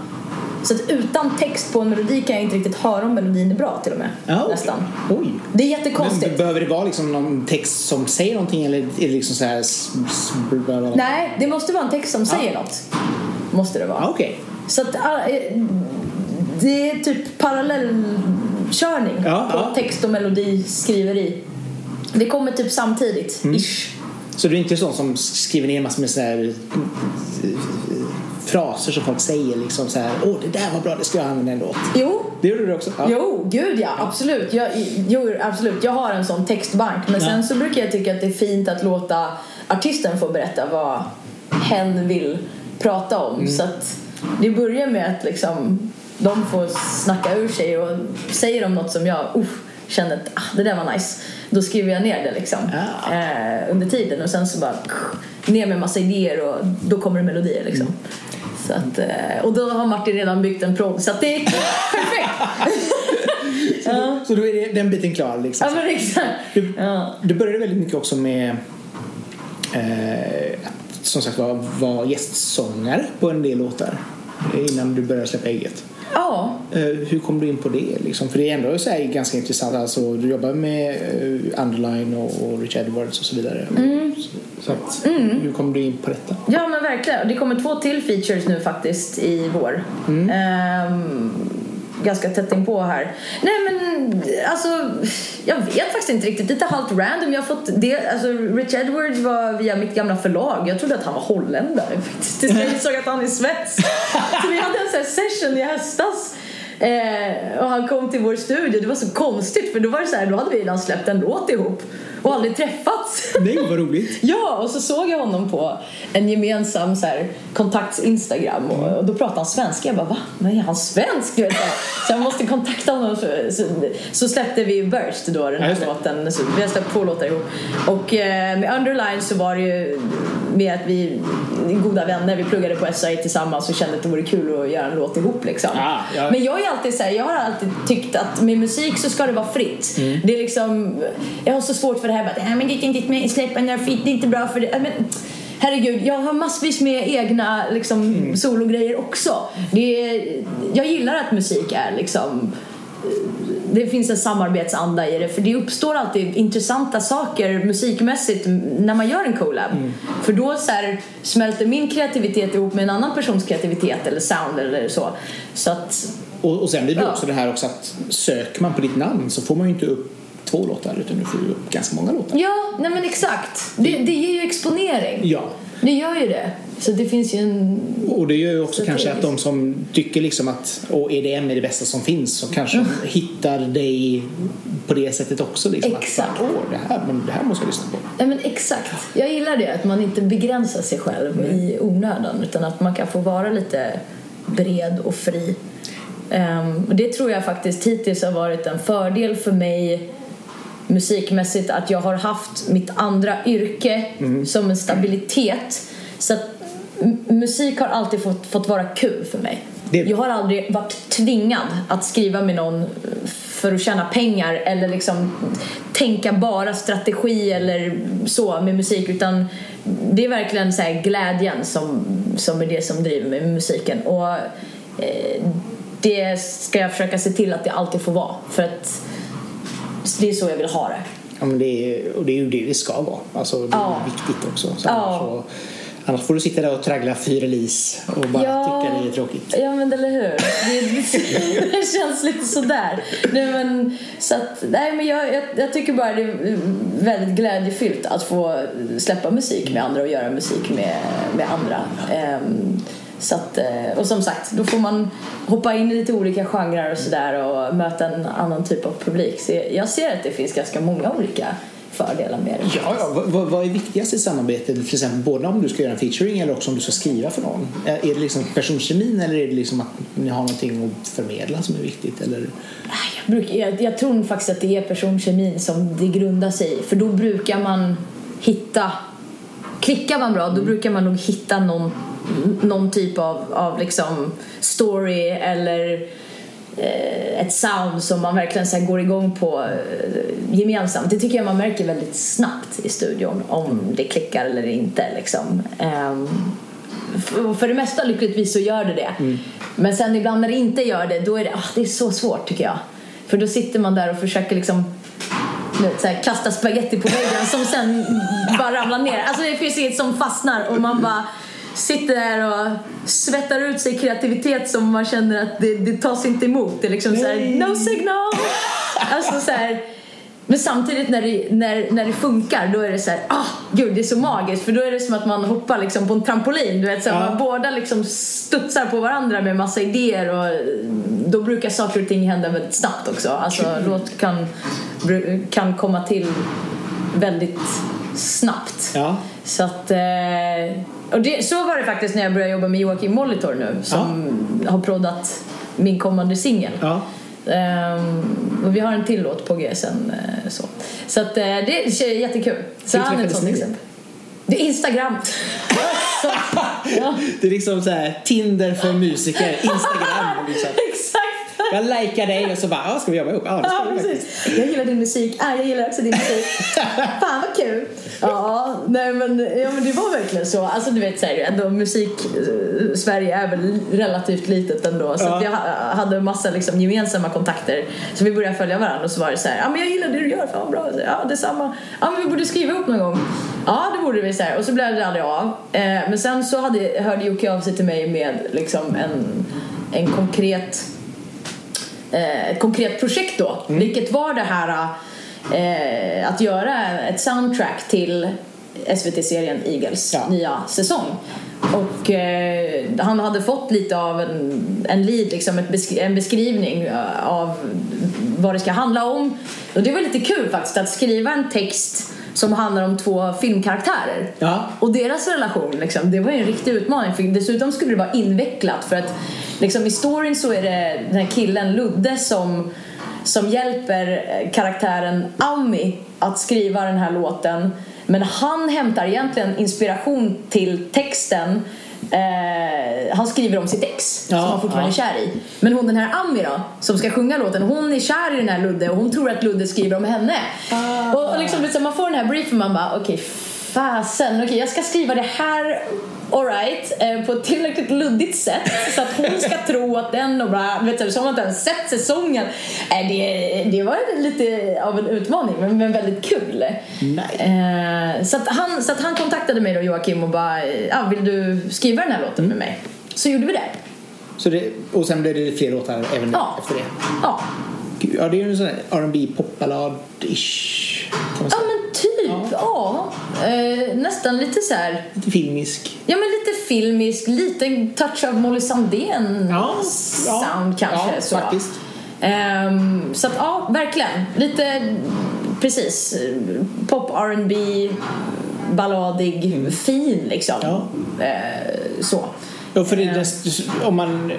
Så att utan text på en melodi kan jag inte riktigt höra om melodin är bra till och med. Ja, okej. Nästan. Oj. Det är Men jättekonstigt. behöver det vara liksom någon text som säger någonting eller är det liksom så här... Nej, det måste vara en text som säger något. Måste det vara. Ja, okej. Så att ah, eh, det är typ parallellkörning Ja, på ja. text och melodiskriveri. Det kommer typ samtidigt, Mm. ish. Så du är inte sån som skriver ner massor med så här fraser som folk säger liksom så här åh det där var bra, det ska jag använda låt. Jo, Det gjorde du också? Ja. Jo, gud ja, absolut. Jag, jo, absolut. jag har en sån textbank. Men Ja. sen så brukar jag tycka att det är fint att låta artisten få berätta vad hen vill prata om. Mm. Så att det börjar med att liksom, de får snacka ur sig och säger de något som jag uh, känner att ah, det där var nice. Då skriver jag ner det liksom Ah. eh, under tiden och sen så bara ner med massa idéer och då kommer det melodier liksom. Mm. Så att, eh, och då har Martin redan byggt en prov så att det är perfekt. ja. Så då är det, den biten klar liksom. ja men exakt. Du, Ja. du började väldigt mycket också med eh, att som sagt var, var gästsångare på en del låtar innan du började släppa eget. Ja, Eh, hur kom du in på det? Liksom? För det är ändå så ganska intressant. Alltså, du jobbar med eh, Underline och, Rich Edwards och så vidare. Mm. Så, att, Hur kom du in på detta? ja men verkligen. Det kommer två till features nu faktiskt i vår. Ehm, ganska tätt inpå här. Nej men alltså, jag vet faktiskt inte riktigt. Lite halvt random. Jag har fått det, alltså Rich Edwards var via mitt gamla förlag. Jag trodde att han var holländare faktiskt. Tills jag insåg att han är svensk. Så vi hade en sån session i höstas. Eh, och han kom till vår studio. Det var så konstigt för då var det så här, då hade vi redan släppt en låt ihop och aldrig träffats. Nej, vad roligt. Ja, och så såg jag honom på en gemensam så här, kontakts Instagram och, och då pratade han svenska. Jag bara, va? Men är han svensk? Du så här. jag måste kontakta honom. Så, så, så släppte vi Burst då, den Ja, här låten. Så vi har släppt två låtar ihop. Och eh, med Underline så var det ju med att vi goda vänner. Vi pluggade på SAI tillsammans och kände att det vore kul att göra en låt ihop liksom. Ah, ja. Men jag är alltid så här, jag har alltid tyckt att med musik så ska det vara fritt. Mm. Det är liksom, jag har så svårt för det här att "Nej, men det är inte med släppa den där feet, det är inte bra för det. Men, herregud, jag har massvis med egna liksom, Mm. sologrejer också. Det är, jag gillar att musik är liksom det finns en samarbetsanda i det för det uppstår alltid intressanta saker musikmässigt när man gör en collab. Mm. För då så här, smälter min kreativitet ihop med en annan persons kreativitet eller sound eller så. Så att, Och, och sen blir det Ja. också det här också att söker man på ditt namn så får man ju inte upp två låtar utan du får ju upp ganska många låtar. ja, nej men exakt. Det, det ger ju exponering. Ja. Det gör ju det. Så det finns ju en... Och det gör ju också Så kanske att de som tycker liksom att och EDM är det bästa som finns så kanske Mm. hittar dig på det sättet också. Liksom, Exakt. Att, Åh, det, här, men det här måste jag lyssna på. Nej men exakt. Jag gillar det. Att man inte begränsar sig själv i onödan. Utan att man kan få vara lite bred och fri. Ehm, och det tror jag faktiskt hittills har varit en fördel för mig musikmässigt att jag har haft mitt andra yrke som en stabilitet. Så att musik har alltid fått, fått vara kul för mig. Det- Jag har aldrig varit tvingad att skriva med någon för att tjäna pengar eller liksom tänka bara strategi eller så med musik utan det är verkligen så här glädjen som, som är det som driver mig med musiken och eh, det ska jag försöka se till att det alltid får vara för att det är så jag vill ha det. Ja, men det är, och det är ju det det ska vara. Alltså, det är Ja. viktigt också. Så Ja. annars, så, annars får du sitta där och traggla fyrelis och bara tycka det är tråkigt. Ja men eller hur. Det, det känns lite sådär. Nej, men, så att, nej, men jag, jag, jag tycker bara det är väldigt glädjefyllt att få släppa musik med andra och göra musik med, med andra. Ehm, så att, eh, och som sagt, då får man hoppa in i lite olika genrer och sådär och möta en annan typ av publik. Så jag- ser att det finns ganska många olika fördelar med det. Ja, ja. Vad, vad- är viktigast i samarbetet? Till exempel både om du ska göra en featuring eller också om du ska skriva för någon. Är det liksom personkemin eller är det liksom att ni har någonting att förmedla som är viktigt? Eller? Jag, brukar, jag, jag tror faktiskt att det är personkemin som det grundar sig i. För då brukar man hitta... Klickar man bra, då brukar man nog hitta någon, någon typ av, av liksom story eller eh, ett sound som man verkligen så går igång på eh, gemensamt. Det tycker jag man märker väldigt snabbt i studion om det klickar eller inte. Liksom. Ehm, för, det mesta lyckligtvis så gör det det. Men sen ibland när det inte gör det, då är det, ah, det är så svårt tycker jag. För då sitter man där och försöker liksom så här, kasta spaghetti på väggen som sen bara ramlar ner. Alltså det finns inget som fastnar och man bara sitter där och svettar ut sig kreativitet som man känner att det, det tas inte emot. Det är liksom så här, no signal! Alltså så här, men samtidigt när det, när, när det funkar då är det så här, ah, gud det är så magiskt för då är det som att man hoppar liksom på en trampolin. Du vet, så här, Ja. man båda liksom studsar på varandra med massa idéer och då brukar saker och ting hända väldigt snabbt också. Alltså låt kan, kan komma till väldigt snabbt. Ja. Så att, eh, och det, så var det faktiskt när jag började jobba med Joakim Molitor nu som har proddat min kommande singel. Ja. Ehm, och vi har en till låt på G sen. eh, så så att, eh, det är jättekul. Så Hur träffades ni? exempel. Det är Instagram. så, ja, Det är liksom så här Tinder för musiker, Instagram. Liksom. exakt. Jag likar dig och så bara, ja, ska vi jobba ihop? Ska Ja, precis. Jag gillar din musik. Ah, jag gillar också din musik. Fan vad kul. Ja, nej men, ja, men det var verkligen så. Alltså du vet så här, ändå musik eh, Sverige är väl relativt litet ändå. Så Ja. jag ha- hade massa liksom, gemensamma kontakter. Så vi började följa varandra och så var det så här, ja men jag gillar det du gör, fan vad bra. Så, Ja detsamma. Ja men vi borde skriva ihop någon gång. Ja det borde vi så här. Och så blev det aldrig av. Eh, men sen så hade, hörde Jocke av sig till mig med liksom en, en konkret ett konkret projekt då. Vilket var det här eh, att göra ett soundtrack till SVT-serien Eagles Ja. nya säsong. Och eh, han hade fått lite av en, en lead, liksom besk- en beskrivning eh, av vad det ska handla om. Och det var lite kul faktiskt att skriva en text som handlar om två filmkaraktärer. Ja. Och deras relation, liksom, det var ju en riktig utmaning. För dessutom skulle det vara invecklat för att liksom, i storyn så är det den här killen Ludde som, som hjälper eh, karaktären Ami att skriva den här låten. Men han hämtar egentligen inspiration till texten Eh, han skriver om sitt ex Ja, som han fortfarande ja. är kär i. Men hon den här Ami då, som ska sjunga låten, hon är kär i den här Ludde och hon tror att Ludde skriver om henne. Ah. Och, och liksom, så man får den här briefen man bara okej fasen, okej jag ska skriva det här alright eh, på ett tillräckligt luddigt sätt så att hon ska tro att den och bla, vet du, som att den sett säsongen. Eh, det, det var lite av en utmaning men, men väldigt kul. Nej. Eh, så, att han, så att han kontaktade mig då Joakim och bara ah, vill du skriva den här låten med mig? Så gjorde vi det. Så det, och sen blev det fler låtar även Ja. efter det. Ja, Gud, Ja, det är ju en sån här R&B popballad-ish. Ja men typ. Ja. Eh, nästan lite så här. Lite filmisk. Ja men lite filmisk, lite touch av Molly Sandén Ja, ja, sound kanske. ja, så. faktiskt. Ehm, så att ja, verkligen. Lite precis. Pop, R&B balladig, fin liksom. Ja. Eh, så. Ja, för det, den, om man...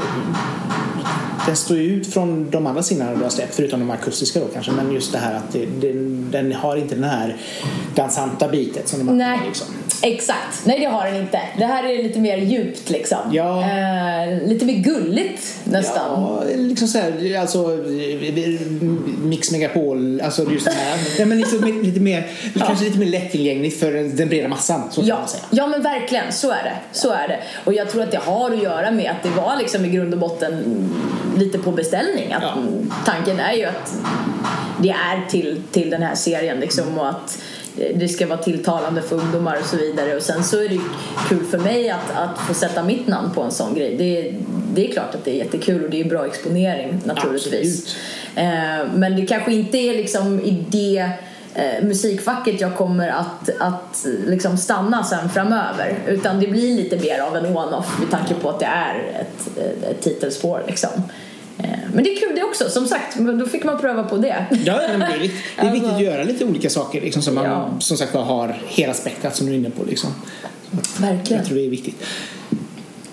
Den står ju ut från de andra singlarna du har släppt, förutom de akustiska då kanske. Men just det här att det, den, den har inte den här dansanta bitet som de andra. Liksom. Exakt. Nej, det har den inte. Det här är lite mer djupt liksom. Ja. Eh, lite mer gulligt nästan. Ja, liksom så här, alltså Mix Megapol, alltså just det här. ja, men liksom lite mer, kanske lite mer lättillgängligt för den breda massan. Så Ja, man säga. ja men verkligen, så är det. Så är det. Och jag tror att det har att göra med att det var liksom i grund och botten lite på beställning. Att Ja. Tanken är ju att det är till, till den här serien liksom och att det ska vara tilltalande för ungdomar och så vidare. Och sen så är det kul för mig att, att få sätta mitt namn på en sån grej. Det, det är klart att det är jättekul och det är bra exponering naturligtvis. Absolut. Eh, men det kanske inte är liksom i det eh, musikfacket jag kommer att, att liksom stanna sen framöver. Utan det blir lite mer av en one-off med tanke på att det är ett, ett, ett titelspår liksom. Eh, men det är kul det också, som sagt, men då fick man pröva på det. Ja, men det är viktigt, det är viktigt att Alltså- göra lite olika saker liksom, så man Ja. som sagt har hela spektrat som du är inne på. Liksom. Verkligen. Jag tror det är viktigt.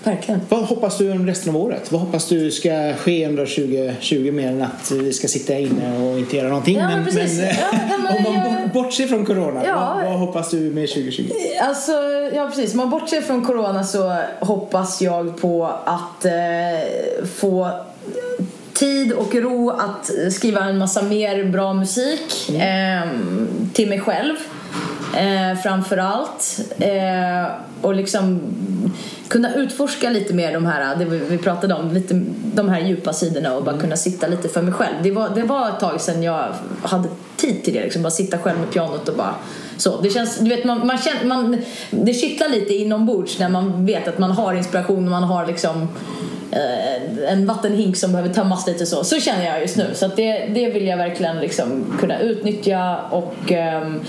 Verkligen. Vad hoppas du om resten av året? Vad hoppas du ska ske under 2020 mer än att vi ska sitta inne och inte göra någonting? Ja, men precis. Ja, ja, men om man bortser från corona, Ja. vad, vad hoppas du med 2020? Alltså, ja precis. Om man bortser från corona så hoppas jag på att eh, få tid och ro att skriva en massa mer bra musik eh, till mig själv eh, framför allt. Eh, och liksom kunna utforska lite mer de här, det vi pratade om, lite, de här djupa sidorna och bara kunna sitta lite för mig själv. Det var, det var ett tag sedan jag hade tid till det, liksom bara sitta själv med pianot och bara så. Det känns, du vet, man, man känner, man, det kittlar lite inombords när man vet att man har inspiration och man har liksom en vattenhink som behöver tömmas lite så. Så känner jag just nu. Så det, det vill jag verkligen liksom kunna utnyttja och ehm,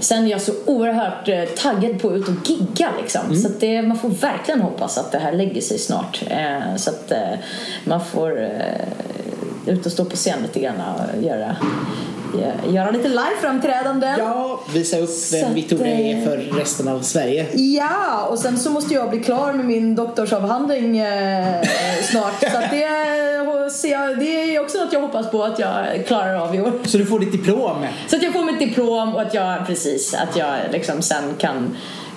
Sen är jag så oerhört eh, taggad på att ut och gigga liksom. Så att det, man får verkligen hoppas att det här lägger sig snart. Eh, så att eh, man får eh, ut och stå på scen lite grann och göra, göra, göra lite liveframträdanden. Ja, visa upp vem Victoria är eh, för resten av Sverige. Ja, och sen så måste jag bli klar med min doktorsavhandling eh, snart. Så det, jag, det är också något jag hoppas på att jag klarar av i år. Så du får ditt diplom. Så att jag får mitt diplom och att jag, precis, att jag liksom sen kan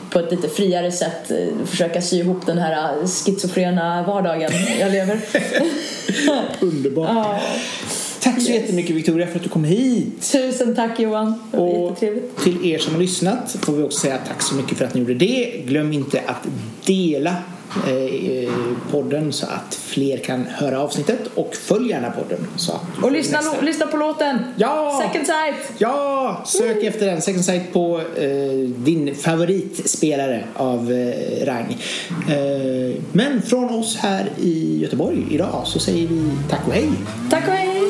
på ett lite friare sätt eh, försöka sy ihop den här schizofrena vardagen jag lever. Underbart. ja. Tack så jättemycket Victoria för att du kom hit. Tusen tack Johan, det var Och jättetrevligt. till er som har lyssnat får vi också säga tack så mycket för att ni gjorde det. Glöm inte att dela podden så att fler kan höra avsnittet och följ gärna podden. Så Och lyssna, nästa- lyssna på låten! Ja! Second sight! Ja! Sök efter den. Second Sight på eh, din favoritspelare av eh, rang. Eh, men från oss här i Göteborg idag så säger vi tack och hej! Tack och hej!